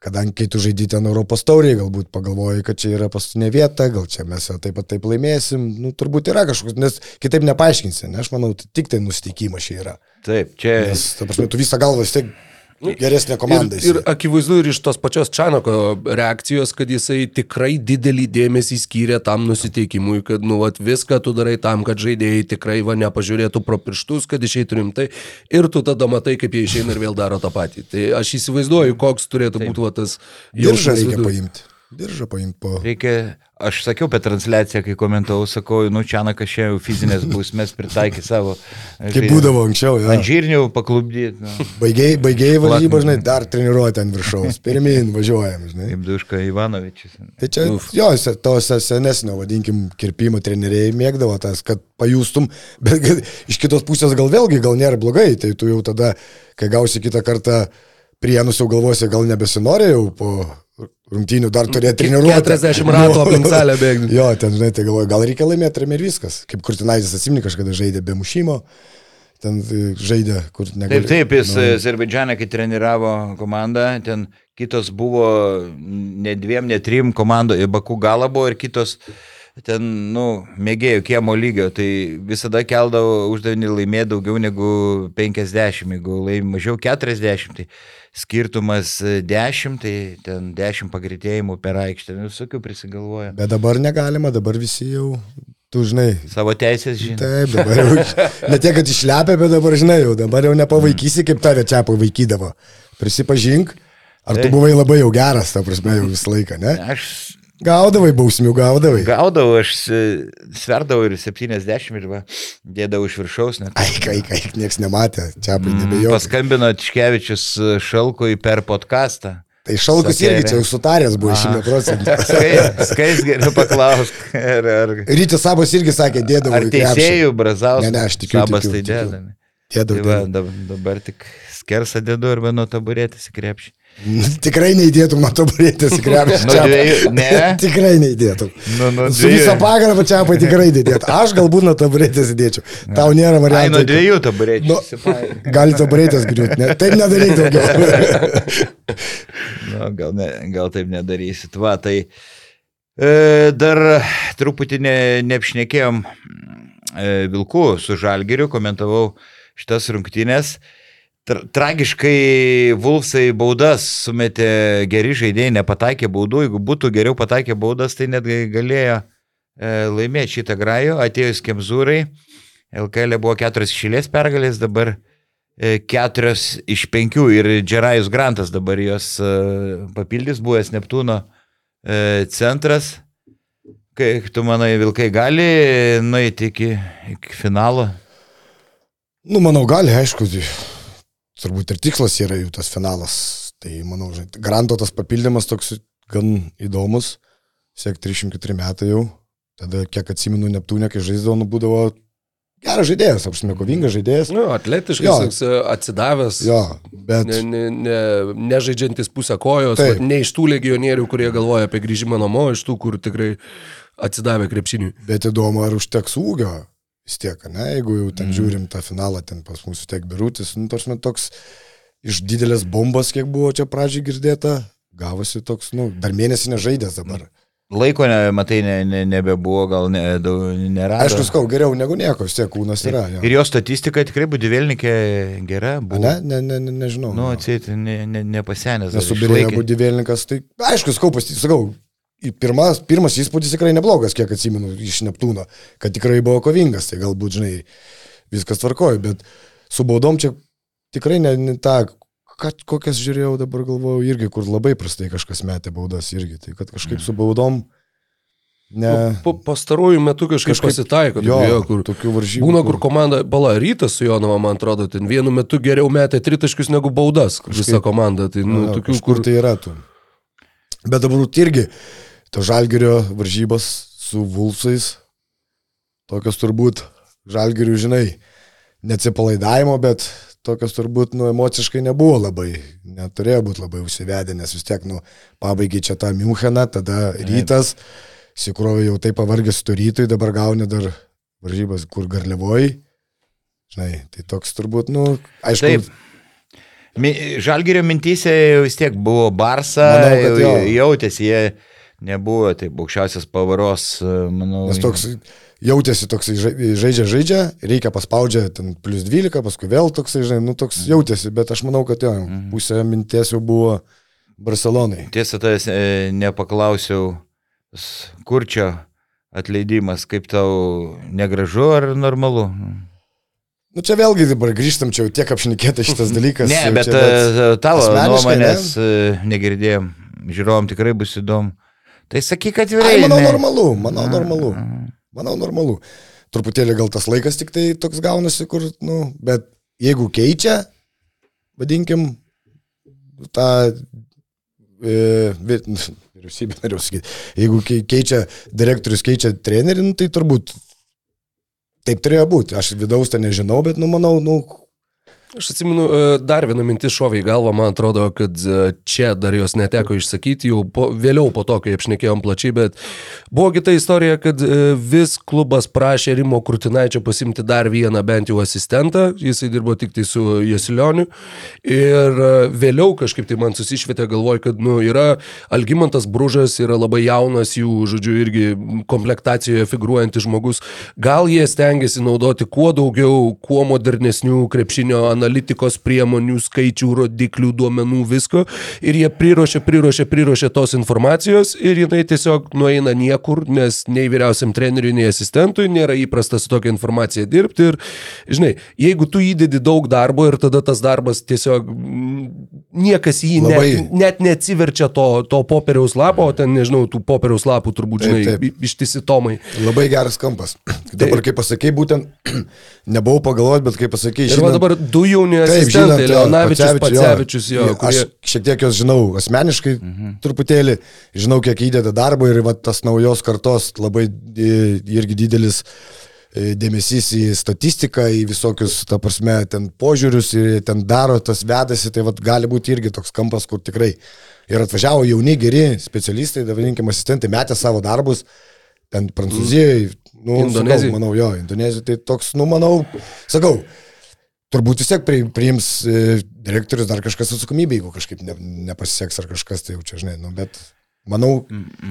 kadangi kai tu žaidži ten Europos tauriai, galbūt pagalvoji, kad čia yra paskutinė vieta, gal čia mes taip pat taip laimėsim, nu turbūt yra kažkoks, nes kitaip nepaaiškinsi, ne, aš manau, tik tai nusiteikimas čia yra. Taip, čia. Nes, ta prasme, tu visą galvą vis tiek geresnė komanda. Ir, ir akivaizdu ir iš tos pačios Čanako reakcijos, kad jisai tikrai didelį dėmesį skyrė tam nusiteikimui, kad nu, vat, viską tu darai tam, kad žaidėjai tikrai va nepažiūrėtų pro pirštus, kad išeitų rimtai ir tu tada matai, kaip jie išeina ir vėl daro tą patį. Tai aš įsivaizduoju, koks turėtų būti va, tas Diržą reikia viduj. paimti. Diržą paimti po... Reikia, aš sakiau per transliaciją, kai komentavau, sakau, nu čia nakašė jau fizinės bausmės pritaikė savo. Kaip būdavo anksčiau, jo. Ant žirnių paklubdyti. Nu, Baigiai, baigiai varžybą, žinai, dar treniruoti ant viršaus. Pirmin važiuojam, žinai. kaip Duška Ivanovičius. Tai čia, jo, se- tos senesnio, vadinkim, kirpimo treneriai mėgdavo tas, kad pajustum, bet gal, iš kitos pusės gal vėlgi, gal nėra blogai, tai tu jau tada, kai gausi kitą kartą prienus, jau galvosi, gal nebesinorėjau po rungtynių dar turėti treniruotę. 40 ratų aplink salę bėgti. Jo, ten, žinai, tai galvoju, gal reikia laimėti ir viskas. Kaip Kurtinaitis atsimni, kažkada žaidė be mušimo, ten e, žaidė, kur negali. Taip, taip, jis Nu, Azerbaidžiane, kai treniravo komandą, ten kitos buvo ne dviem, ne trim komandoje, Baku gala buvo ir kitos ten, nu, mėgėjų kiemo lygio, tai visada keldavo uždavinį laimėti daugiau negu 50, jeigu laimė mažiau 40, tai skirtumas 10, tai ten 10 pagreitėjimų per aikštę, nu, visokių prisigalvoja. Bet dabar negalima, dabar visi jau, tu žinai. Savo teisės žinai. Taip, dabar jau, ne tiek, kad išlepia, bet dabar žinai, jau dabar jau nepavaikysi, kaip tave čia pavaikydavo. Prisipažink, ar tu Taip. buvai labai jau geras, ta prasme, jau visą laiką, ne? Aš Gaudavai bausmių, gaudavai. gaudavau, aš sverdavau ir 70 ir va, dėdavau iš viršaus. Net. Aik, aik, aik, nieks nematė, čia Mm, nebejau. Paskambino Tiškevičius Šalkui per podcastą. Tai šalkus Sakė, irgi čia jau sutaręs buvo. 100 procentų. Skais geriau paklausk. Ar, ar, Rytis Sabas irgi sakė, dėdavau. ar teisėjų Brazaus? Ne, ne, aš tikiu, Sabas tikiu, tai tikiu. dėda. Dėdavau. Tai va, dabar tik skersą dėdu arba nuo taburetės į krepšį. Tikrai neįdėtum nuo taburetės į krepšį. Čia. dviejų- ne? Tikrai neįdėtum. Nu, nu, Su visą pagarbą čia pa tikrai įdėtum. Aš galbūt nuo taburetės įdėčiau. Tau nėra Ai, variantų. nuo dviejų taburečių. Nu, gali taburetės griūti. Ne? Taip nedaryk daugiau. Nu, gal, ne, gal taip nedarysit. Va, tai e, dar truputį ne, neapšnekėjom e, Vilkų su Žalgiriu, komentavau šitas rungtynės. Tra tragiškai Vulfsai baudas sumetė geri žaidėjai, nepataikė baudų. Jeigu būtų geriau pataikę baudas, tai net galėjo e, laimėti šitą grajų. Atėjus Kemzūrai, LKL buvo keturios išėlės pergalės, dabar e, keturios iš penkių ir Džerajus Grantas dabar jos e, papildys, buvęs Neptūno e, centras. Kaip tu manai, Vilkai gali nueiti iki, iki finalo? Nu, manau, gali, aišku. Turbūt ir tikslas yra jų tas finalas. Tai, manau, žinai, Granto tas papildymas toks gan įdomus. Siek 304 metai jau. Tada, kiek atsimenu, Neptūnė, kai žaisdavo, nu, būdavo geras žaidėjas, apšmė kovingas žaidėjas. Nu, atletiškai Jo. e, atsidavęs. Jo, bet... Ne, ne, ne, nežaidžiantis pusę kojos, vat ne iš tų legionierių, kurie galvoja apie grįžimą namo, iš tų, kur tikrai atsidavė krepšiniui. Bet įdomu, ar užteks ūgio vis tiek, ne? Jeigu jau ten mm. žiūrim tą finalą, ten pas vis tiek birutis, nu, toks, toks iš didelės bombos, kiek buvo čia pradžiai girdėta, gavosi toks, nu, dar mėnesį nežaidęs dabar. Laiko, ne, matai, ne, ne, nebebuvo, gal ne, nėra. Aišku, skau, geriau negu nieko, vis tiek kūnas yra. Jo. Ir jo statistika tikrai budivėlininkė gera. Buvo. Ne, ne, ne, ne, nežinau. Nu, atseit, ne, ne, nepasenęs. Nesubirėjo išlaikė. budivėlininkas, tai aišku, skau, pasti, sakau, į pirmas, pirmas įspūdis tikrai neblogas, kiek atsimenu iš Neptūno, kad tikrai buvo kovingas, tai galbūt, žinai, viskas tvarkoja, bet su baudom čia tikrai ne, ne tą, ką, kokias žiūrėjau dabar galvojau, irgi, kur labai prastai kažkas metė baudas irgi, tai kad kažkaip su baudom, ne, Po pastarųjų metų kažkaip pasitaiko, jo, jo, kur tokių varžybų. Būna, kur komanda, bala, rytas su Jonava, man atrodo, ten vienu metu geriau metė tritaškius negu baudas, Kažkaip- visa komanda. Tai, nu, Nu, tokių, kur kur... tai yra tų. Bet dabar irgi to žalgerio varžybos su Vulfsais, tokios turbūt žalgerių, žinai, neatsipalaidavimo, bet tokios turbūt, nu, emociškai nebuvo labai, neturėjo būti labai užsivedę, nes vis tiek, nu, pabaigai čia tą Müncheną, tada rytas, sikrovė jau taip pavargęs tu rytui, dabar gauni dar varžybas, kur garliavoji. Žinai, tai toks turbūt, nu, aišku, Taip. Žalgirio mintysė vis tiek buvo Barsa, Manau, jau- jautėsi, jie nebuvo, tai aukščiausias pavaros, manau. Nes toks jautėsi toks žaidžia, žaidžia, reikia paspaudžia ten plus 12, paskui vėl toksai, žinai, nu toks jautėsi, bet aš manau, kad jo, pusė minties jau buvo Barcelonai. Tiesa, tas e, nepaklausiau, kur čia atleidimas, kaip tau negražu ar normalu? Nu čia vėlgi dabar grįžtam, čia jau tiek apšnekėta šitas dalykas. Ne, bet čia, e, tavo asmeniškai, nuomonės e, negirdėjom. Žiūrovom tikrai bus įdomu. Tai sakyk atvirai. Ai, manau normalu, manau normalu. Manau normalu. Truputėlį gal tas laikas tik tai toks gaunasi, kur, nu, bet jeigu keičia, vadinkim, tą e, vi- vyriausybę, noriu sakyti, jeigu kei- keičia direktorius, keičia trenerį, nu, tai turbūt taip turėjo būti. Aš vidaus ten nežinau, bet, nu, manau, nu, Aš atsimenu, e, dar viena mintis šovė į galvą, man atrodo, kad e, čia dar jos neteko išsakyti, jau po, vėliau po to, kai apšnekėjom plačiai, bet buvo kita istorija, kad e, vis klubas prašė Rimo Kurtinaičio pasimti dar vieną bent jau asistentą, jisai dirbo tik tai su Jasilioniu. Ir vėliau kažkaip tai man susišvietė galvoj, kad nu, yra Algymantas Bružas, yra labai jaunas jų, žodžiu, irgi komplektacijoje figuruojantis žmogus, gal jie stengiasi naudoti kuo daugiau, kuo modernesnių krepšinio analitikos priemonių, skaičių, rodiklių, duomenų, visko. Ir jie priruošia, priruošia, priruošia tos informacijos ir jinai tiesiog nueina niekur, nes nei vyriausiam treneriui, nei asistentui nėra įprasta su tokia informacija dirbti. Ir, žinai, jeigu tu įdedi daug darbo ir tada tas darbas tiesiog mm, niekas jį Labai. net, net neatsiverčia to, to popieriaus lapo, o ten, nežinau, tų popieriaus lapų turbūt, Taip, žinai, taip. i- ištisi tomai. labai geras kampas. Dabar, kaip pasakėjai, būtent nebuvau pagalvoti, bet kaip pasakėjai, Ir va dabar du jauni Taip, asistentai, Leonavičius, Pacevičius, jo. Jo, Aš kurie... šiek tiek jos žinau asmeniškai, mhm. truputėlį, žinau, kiek įdeda darbo ir va, tas naujos kartos labai e, irgi didelis e, dėmesys į statistiką, į visokius, ta prasme, ten požiūrius ir ten daro, tas vedasi, tai va, gali būti irgi toks kampas, kur tikrai ir atvažiavo jauni, geri specialistai, davininkim asistentai, metė savo darbus, ten Prancūzijoje, nu, Indonezijoj. sakau, manau, jo, Indonezijoje, tai toks, nu, manau, sakau, turbūt vis tiek pri- priims e, direktorius dar kažkas atsakomybė, jeigu kažkaip ne, nepasiseks ar kažkas, tai jau čia, žinai, nu, bet manau,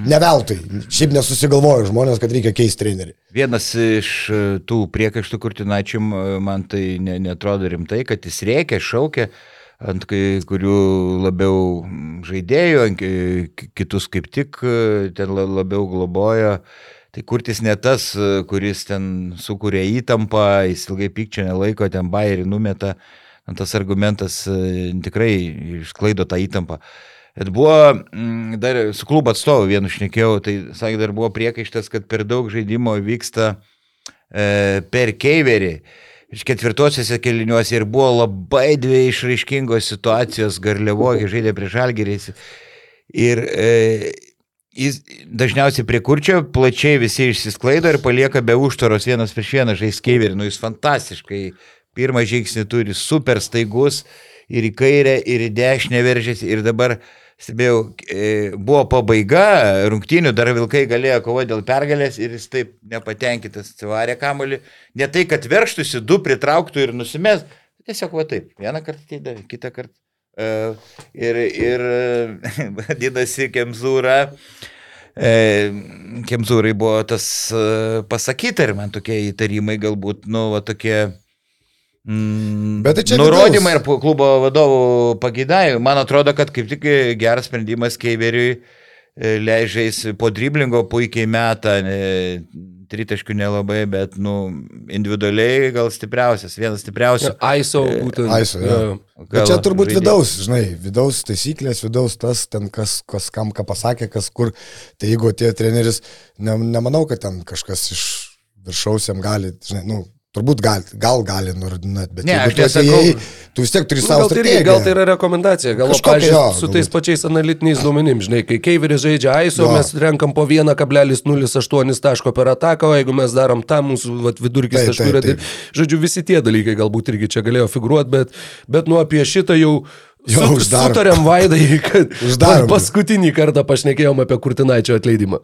ne veltui. Šiaip nesusigalvojo žmonės, kad reikia keisti trenerį. Vienas iš e, tų priekaištų kurtinačiam man tai ne, netrodo rimtai, kad jis reikia, šaukia ant kai kurių labiau žaidėjų, kitus kaip tik e, ten la- labiau globojo. Tai kurtis ne tas, kuris ten sukuria įtampą, jis ilgai pykčio nelaiko, ten bairį numeta. Tas argumentas e, tikrai išklaido tą įtampą. Bet buvo, mm, dar su klubo atstovu vienu šnekėjau, tai sakė, dar buvo priekaištas, kad per daug žaidimo vyksta e, per keiverį. Iš ketvirtosiuose keliniuose ir buvo labai dvi išraiškingos situacijos, Garliavogė žaidė prieš Algerį. Ir e, jis dažniausiai prie kurčio plačiai visi išsisklaido ir palieka be užtvaros vienas prieš vieną žais keiverį. Nu, jis fantastiškai pirmą žingsnį turi, super staigus ir į kairę, ir į dešinę veržėsi. Ir dabar stebėjau, e, buvo pabaiga rungtynių, dar Vilkai galėjo kovoti dėl pergalės ir jis taip nepatenkintas atsivarė kamolį. Ne tai, kad verštųsi, du pritrauktų ir nusimės, tiesiog va taip, vieną kartą atidavė, kitą kartą. E, Ir, ir e, vadinasi, Kemzūra. E, Kemzūrai buvo tas pasakyta ir man tokie įtarimai galbūt, nu, va tokie Mm, Bet tai čia nurodymai vidaus. ir klubo vadovų pagėdavimai. Man atrodo, kad kaip tik geras sprendimas Keiveriui leidžiais po driblingo puikiai metą, ne, tritaškių nelabai, bet nu, individualiai gal stipriausias, vienas stipriausių. Aiso, būtent. Aiso, jo. jo. Bet čia turbūt žaidėjas. vidaus, žinai, vidaus taisyklės, vidaus tas, ten kas, kas kam ką pasakė, kas kur. Tai jeigu tie treneris, ne, nemanau, kad ten kažkas iš viršaus jam gali, žinai, nu, turbūt gal, gal gali nurodinėti, bet Ne, tu atėjai, tu vis tiek turi Nu, savo gal, tai strategiją. gal tai yra rekomendacija, gal pažiūrėjau su galbūt. tais pačiais analitiniais duomenim, žinai, kai Keiveris žaidžia ISO, Jo. mes renkam po 1,08 taško per ataką, o jeigu mes darom tą, mūsų vat, vidurkis Taip, taškų yra. tai- taip. Žodžiu, visi tie dalykai galbūt irgi čia galėjo figuruoti, bet, bet nu apie šitą jau... Jo, Su, uždarom. sutarėm vaidai, kad Uždarom. paskutinį kartą pašnekėjom apie Kurtinaičio atleidimą.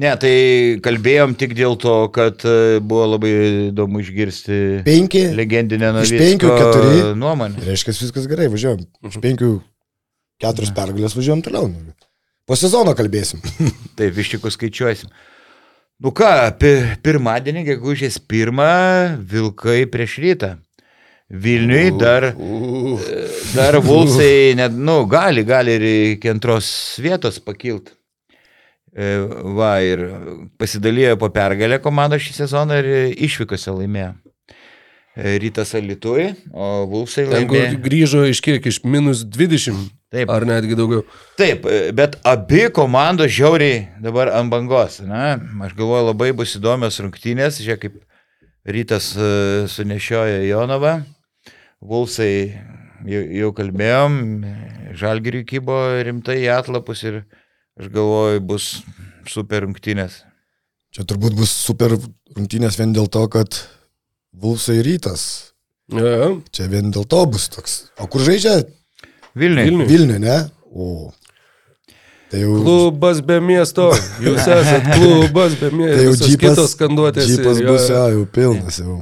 Ne, tai kalbėjom tik dėl to, kad e, buvo labai įdomu išgirsti Penki, legendinę iš Navicko penkių keturi. nuomonę. reiškia viskas gerai, važiuojam. Iš penkių, keturios pergalės važiuojam toliau. nu. Po sezono kalbėsim. Taip, iš tikrųjų skaičiuosim. Nu ką, pi, pirmadienį, gegužės pirmą, Vilkai prieš rytą. Vilniui dar, dar Vulsai, net, nu, gali, gali ir iki antros vietos pakilti. Va, ir pasidalijo po pergalę komandą šį sezoną ir išvykose laimėjo. e, rytas Alitui, o Vulsai Ten laimėjo. grįžo iš kiek, iš minus 20. Taip. Ar netgi daugiau. Taip, e, bet abi komandos žiauriai dabar ant bangos. Na, aš galvoju, labai bus įdomios rungtynės, žiūrėk, kaip rytas e, sunešiojo Jonovą. Vulsai jau, jau kalbėjom, žalgiriui kybo rimtai į atlapus ir aš galvoju, bus super rungtynės. Čia turbūt bus super rungtynės vien dėl to, kad Vulsai rytas. Ja. Čia vien dėl to bus toks. O kur žaidžia? Vilniui. Vilniui. Vilnių, ne? O. Tai jau, Klubas be miesto. Jūs esate klubas be tai miesto. jau Visos džipas, kitos skanduotės. džipas bus jo, jau pilnas. Jau.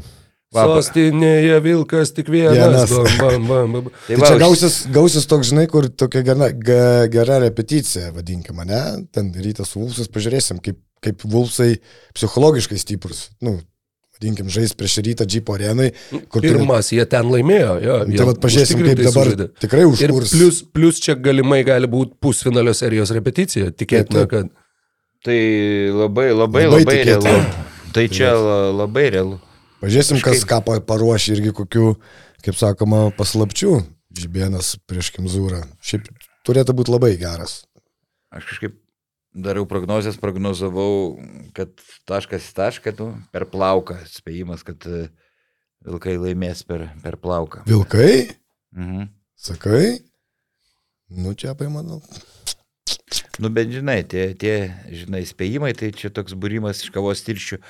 Va, pa- Sostinėje Vilkas tik vienas. Vienas. Bam, bam, bam, bam. Tai, va, tai čia gausis, gausis toks, žinai, kur tokia gera, ge- gera repeticija, vadinkime, ne? Ten rytas su Vulsas, pažiūrėsim, kaip, kaip Vulsai psichologiškai stiprus. Nu, vadinkim, žais prieš rytą džipo arenai. Kur turi- Pirmas, jie ten laimėjo. Jo, Tai vad pažiūrėsim, kaip dabar sužaidė. tikrai Ir užkurs. plus, plus čia galimai gali būti pusfinalio serijos repeticija. Tikėtina, kad Tai labai, labai, Labai labai, realu. Tai čia la- labai realu. Pažiūrėsim, kas Kažkaip- ką pa- paruoš irgi kokių, kaip sakoma, paslapčių. Žibienas prieš Kimzūrą. Šiaip turėtų būti labai geras. Aš kažkaip dariau prognozes, prognozavau, kad taškas į tašką, nu, per plauką, spėjimas, kad e, Vilkai laimės per, per plauką. Vilkai, Mhm. sakai? Nu, čia apie manau. Nu, bet žinai, tie, tie, žinai, spėjimai, tai čia toks būrimas iš kavos tirščių. E,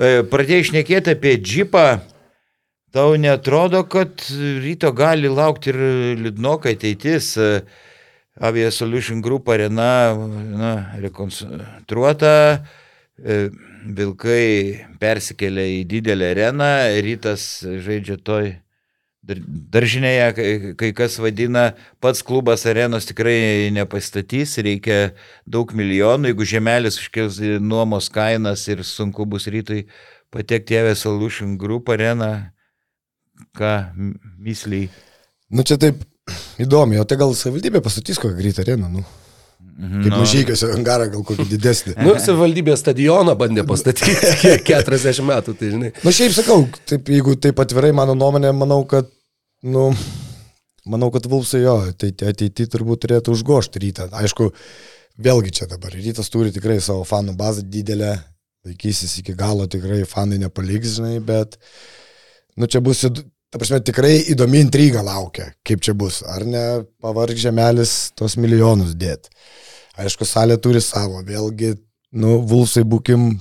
Pradėjai išnekėti apie džipą, tau netrodo, kad ryto gali laukti ir liūdnokai ateitis. E, Avia Solution Group arena na, rekonstruota, e, Vilkai persikėlė į didelę areną, rytas žaidžia toj daržinėje, kai- kas vadina, pats klubas arenos tikrai nepastatys, reikia daug milijonų, jeigu žemelis užkils į nuomos kainas ir sunku bus rytui patekti į Solution Group areną, ką m- misliai. Nu, čia taip įdomi, o tai gal savivaldybė pastatys kokią greitą areną, nu. Mhm, Kaip nu, mažykiuose angarą, gal kokį didesnį. nu, savivaldybė stadioną bandė pastatyti kiek 40 metų, tai žinai. Na Nu, šiaip sakau, taip, jeigu taip atvirai mano nuomonė, manau, kad, nu, manau, kad Vulsai jo, tai ateityje turbūt turėtų užgošti rytą. Aišku, vėlgi čia dabar rytas turi tikrai savo fanų bazę didelę, laikysis iki galo, tikrai fanai nepaliks, žinai, bet, nu, čia bus, ta prasme, tikrai įdomi intriga laukia, kaip čia bus. Ar ne pavarg žemelis tos milijonus dėt. Aišku, salė turi savo, vėlgi, nu, Vulsai būkim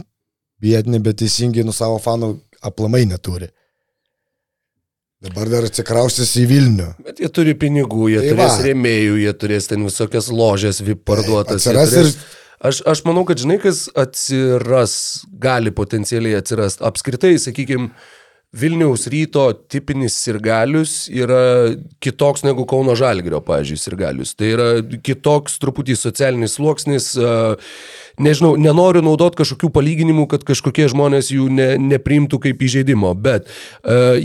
biedni, bet teisingai nu savo fanų aplamai neturi. Dabar dar atsikraustys į Vilnių. Bet jie turi pinigų, jie Tai tai turės va. rėmėjų, jie turės ten visokias ložės VIP parduotas. Atsiras turės- ir Aš, aš manau, kad žinai, kas atsiras, gali potencialiai atsirasti. Apskritai, sakykime, Vilniaus ryto tipinis sirgalius yra kitoks negu Kauno Žalgirio, pavyzdžiui, sirgalius. Tai yra kitoks truputį socialinis sluoksnis. Nežinau, nenoriu naudoti kažkokių palyginimų, kad kažkokie žmonės jų ne, nepriimtų kaip įžeidimo, bet a,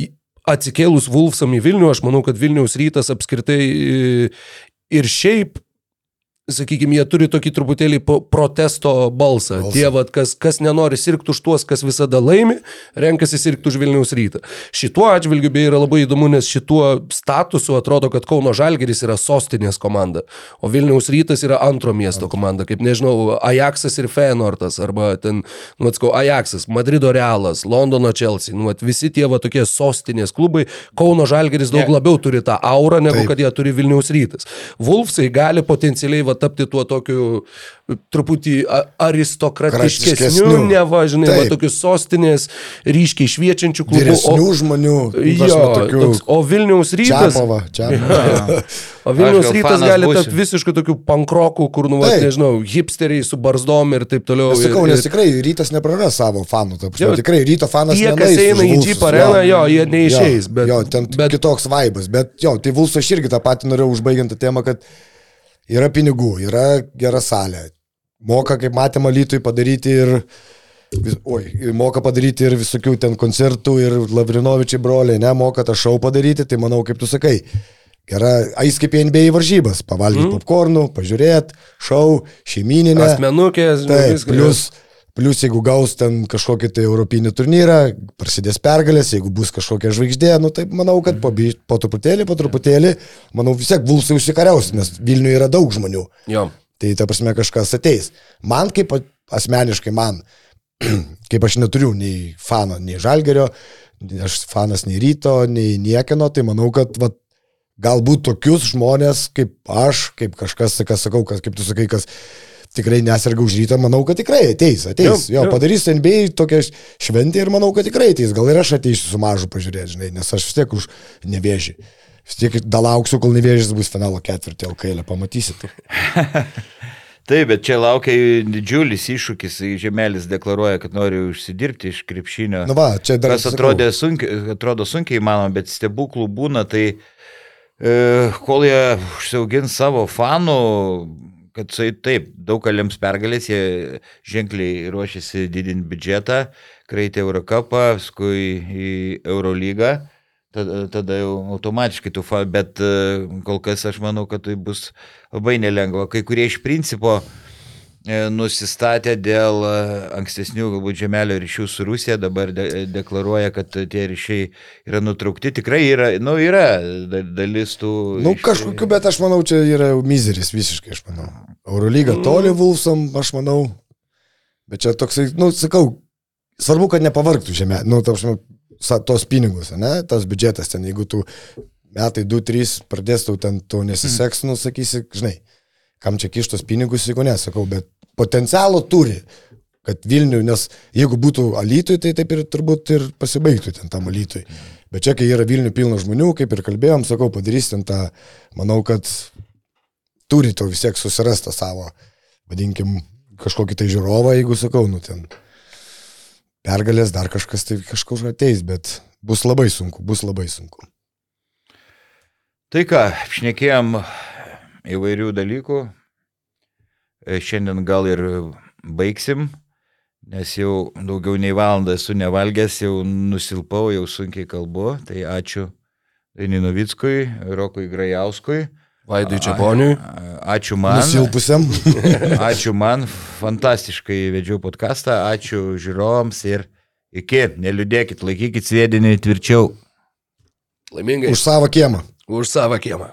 atsikėlus Vulfsam į Vilnių, aš manau, kad Vilniaus rytas apskritai e, ir šiaip sakykime, jie turi tokį truputėlį protesto balsą. Balsą. Tie, vat, kas, kas nenori sirgti už tuos, kas visada laimi, renkasi sirgti už Vilniaus rytą. Šituo atžvilgiu beje yra labai įdomu, nes šituo statusu atrodo, kad Kauno Žalgeris yra sostinės komanda, o Vilniaus rytas yra antro miesto komanda, kaip nežinau, Ajaxas ir Feyenoordas, arba ten, nu, atskau, Ajaxas, Madrido Realas, Londono Chelsea, nu, vat, visi tie va tokie sostinės klubai, Kauno Žalgeris daug Ne. labiau turi tą aurą, negu Taip. kad jie turi Vilniaus rytas. Vulfsai gali potencialiai va, tapti tuo tokiu truputį a- aristokratiškesniu, Kratiškesniu. neva, žinai, va, tokiu sostinės ryškiai šviečiančių klubų. vyresnių žmonių. Jo, tokių- toks, o Vilniaus rytas, Čiapova, Čiapova. o Vilniaus rytas gali būsiu. tapti visiškai tokiu pankrokų, kur, nu, va, nežinau, hipsteriai su barzdom ir taip toliau. Aš sakau, ir, nes ir, tikrai rytas nepraras savo fanų. Ta prasme, Jo, tikrai ryto fanas tie, kas eina į Jeep areną, jo, jie neišeis, Jo, bet- jo, ten bet- kitoks vaibas. Bet jo, tai Vulsas aš irgi tą patį norėjau užbaigiant tą temą, kad yra pinigų, yra gera salė. Moka, kaip matėme, Lytui padaryti ir... vis- Oi, moka padaryti ir visokių ten koncertų ir Lavrinovičiai broliai, ne, moka tą šau padaryti, tai manau, kaip tu sakai, gera, ais kaip NBA varžybas, pavalgyti mm. popkornų, pažiūrėti, šau, šeimininę. Asmenukės, Taip, viskas. plus Plus, jeigu gaus ten kažkokį tai europinį turnyrą, prasidės pergalės, jeigu bus kažkokia žvaigždė, nu tai manau, kad po, po truputėlį, po truputėlį, manau vis tiek Vulsai užsikariaus, nes Vilniuje yra daug žmonių. Jo. Tai ta prasme kažkas ateis. Man kaip asmeniškai, man, kaip aš neturiu nei fano, nei žalgerio, aš fanas nei ryto, nei niekino, tai manau, kad va, galbūt tokius žmonės kaip aš, kaip kažkas, kas sakau, kas, kaip tu sakai, kas tikrai nesirga už rytą, manau, kad tikrai ateis, ateis. Jo, jo, jo. padarys NBA tokią šventę ir manau, kad tikrai ateis. Gal ir aš ateisiu su mažu pažiūrėti, žinai, nes aš vis tiek už nevėžį. Vis tiek dalauksiu, kol nevėžys bus finalo ketvirtį LKL, pamatysit. Taip, bet čia laukia didžiulis iššūkis. Žemelis deklaruoja, kad nori užsidirbti iš krepšinio. Nu va, čia dar Kas atrodė sunkiai, atrodo sunkiai įmanoma, bet stebuklų būna, tai e, kol jie užsiaugins savo fanų, kad tai taip, daug kaliams pergalės, jie ženkliai ruošiasi didinti biudžetą, kreitė Eurocapą, paskui į Eurolygą. Tada, tada jau automatiškai tu fa, bet e, kol kas aš manau, kad tai bus labai nelengva. Kai kurie iš principo e, nusistatę dėl e, ankstesnių galbūt žemelio ryšių su Rusija, dabar de deklaruoja, kad tie ryšiai yra nutraukti. Tikrai yra, nu, yra da- dalis tų... Nu, iš- kažkokiu, bet aš manau, čia yra mizeris visiškai, aš manau. Eurolyga toli Vulfsam, aš manau. Bet čia toksai, nu, sakau, svarbu, kad nepavargtų žemė. Nu, ta prasme, sa- tos pinigus, ne, tas biudžetas ten, jeigu tu metai 2-3 pradės tau ten to nesiseks, nu, sakysi, žinai, kam čia kištos pinigus, jeigu nesakau, bet potencialo turi. Kad Vilnių, nes jeigu būtų Alytui, tai taip ir turbūt ir pasibaigtų ten tam Alytui. Bet čia, kai yra Vilnių pilna žmonių, kaip ir kalbėjom, sakau, padarys ten tą, manau, kad turi to vis tiek susirasti savo, vadinkim, kažkokį tai žiūrovą, jeigu sakau, nu ten pergalės, dar kažkas tai kažkur ateis, bet bus labai sunku, bus labai sunku. Tai ką, šnekėjom įvairių dalykų. E, Šiandien gal ir baigsim, nes jau daugiau nei valandą esu nevalgęs, jau nusilpau, jau sunkiai kalbu. Tai ačiū Daininovickui, Rokui Grajauskui. Vaidui Čiaponiui. Ačiū man. Nusilpusiam. Ačiū man, fantastiškai vedžiau podcastą, ačiū žiūrovams ir iki, neliūdėkit, laikykit sėdinį tvirčiau. Laimingai. Už savo kiemą. Už savo kiemą.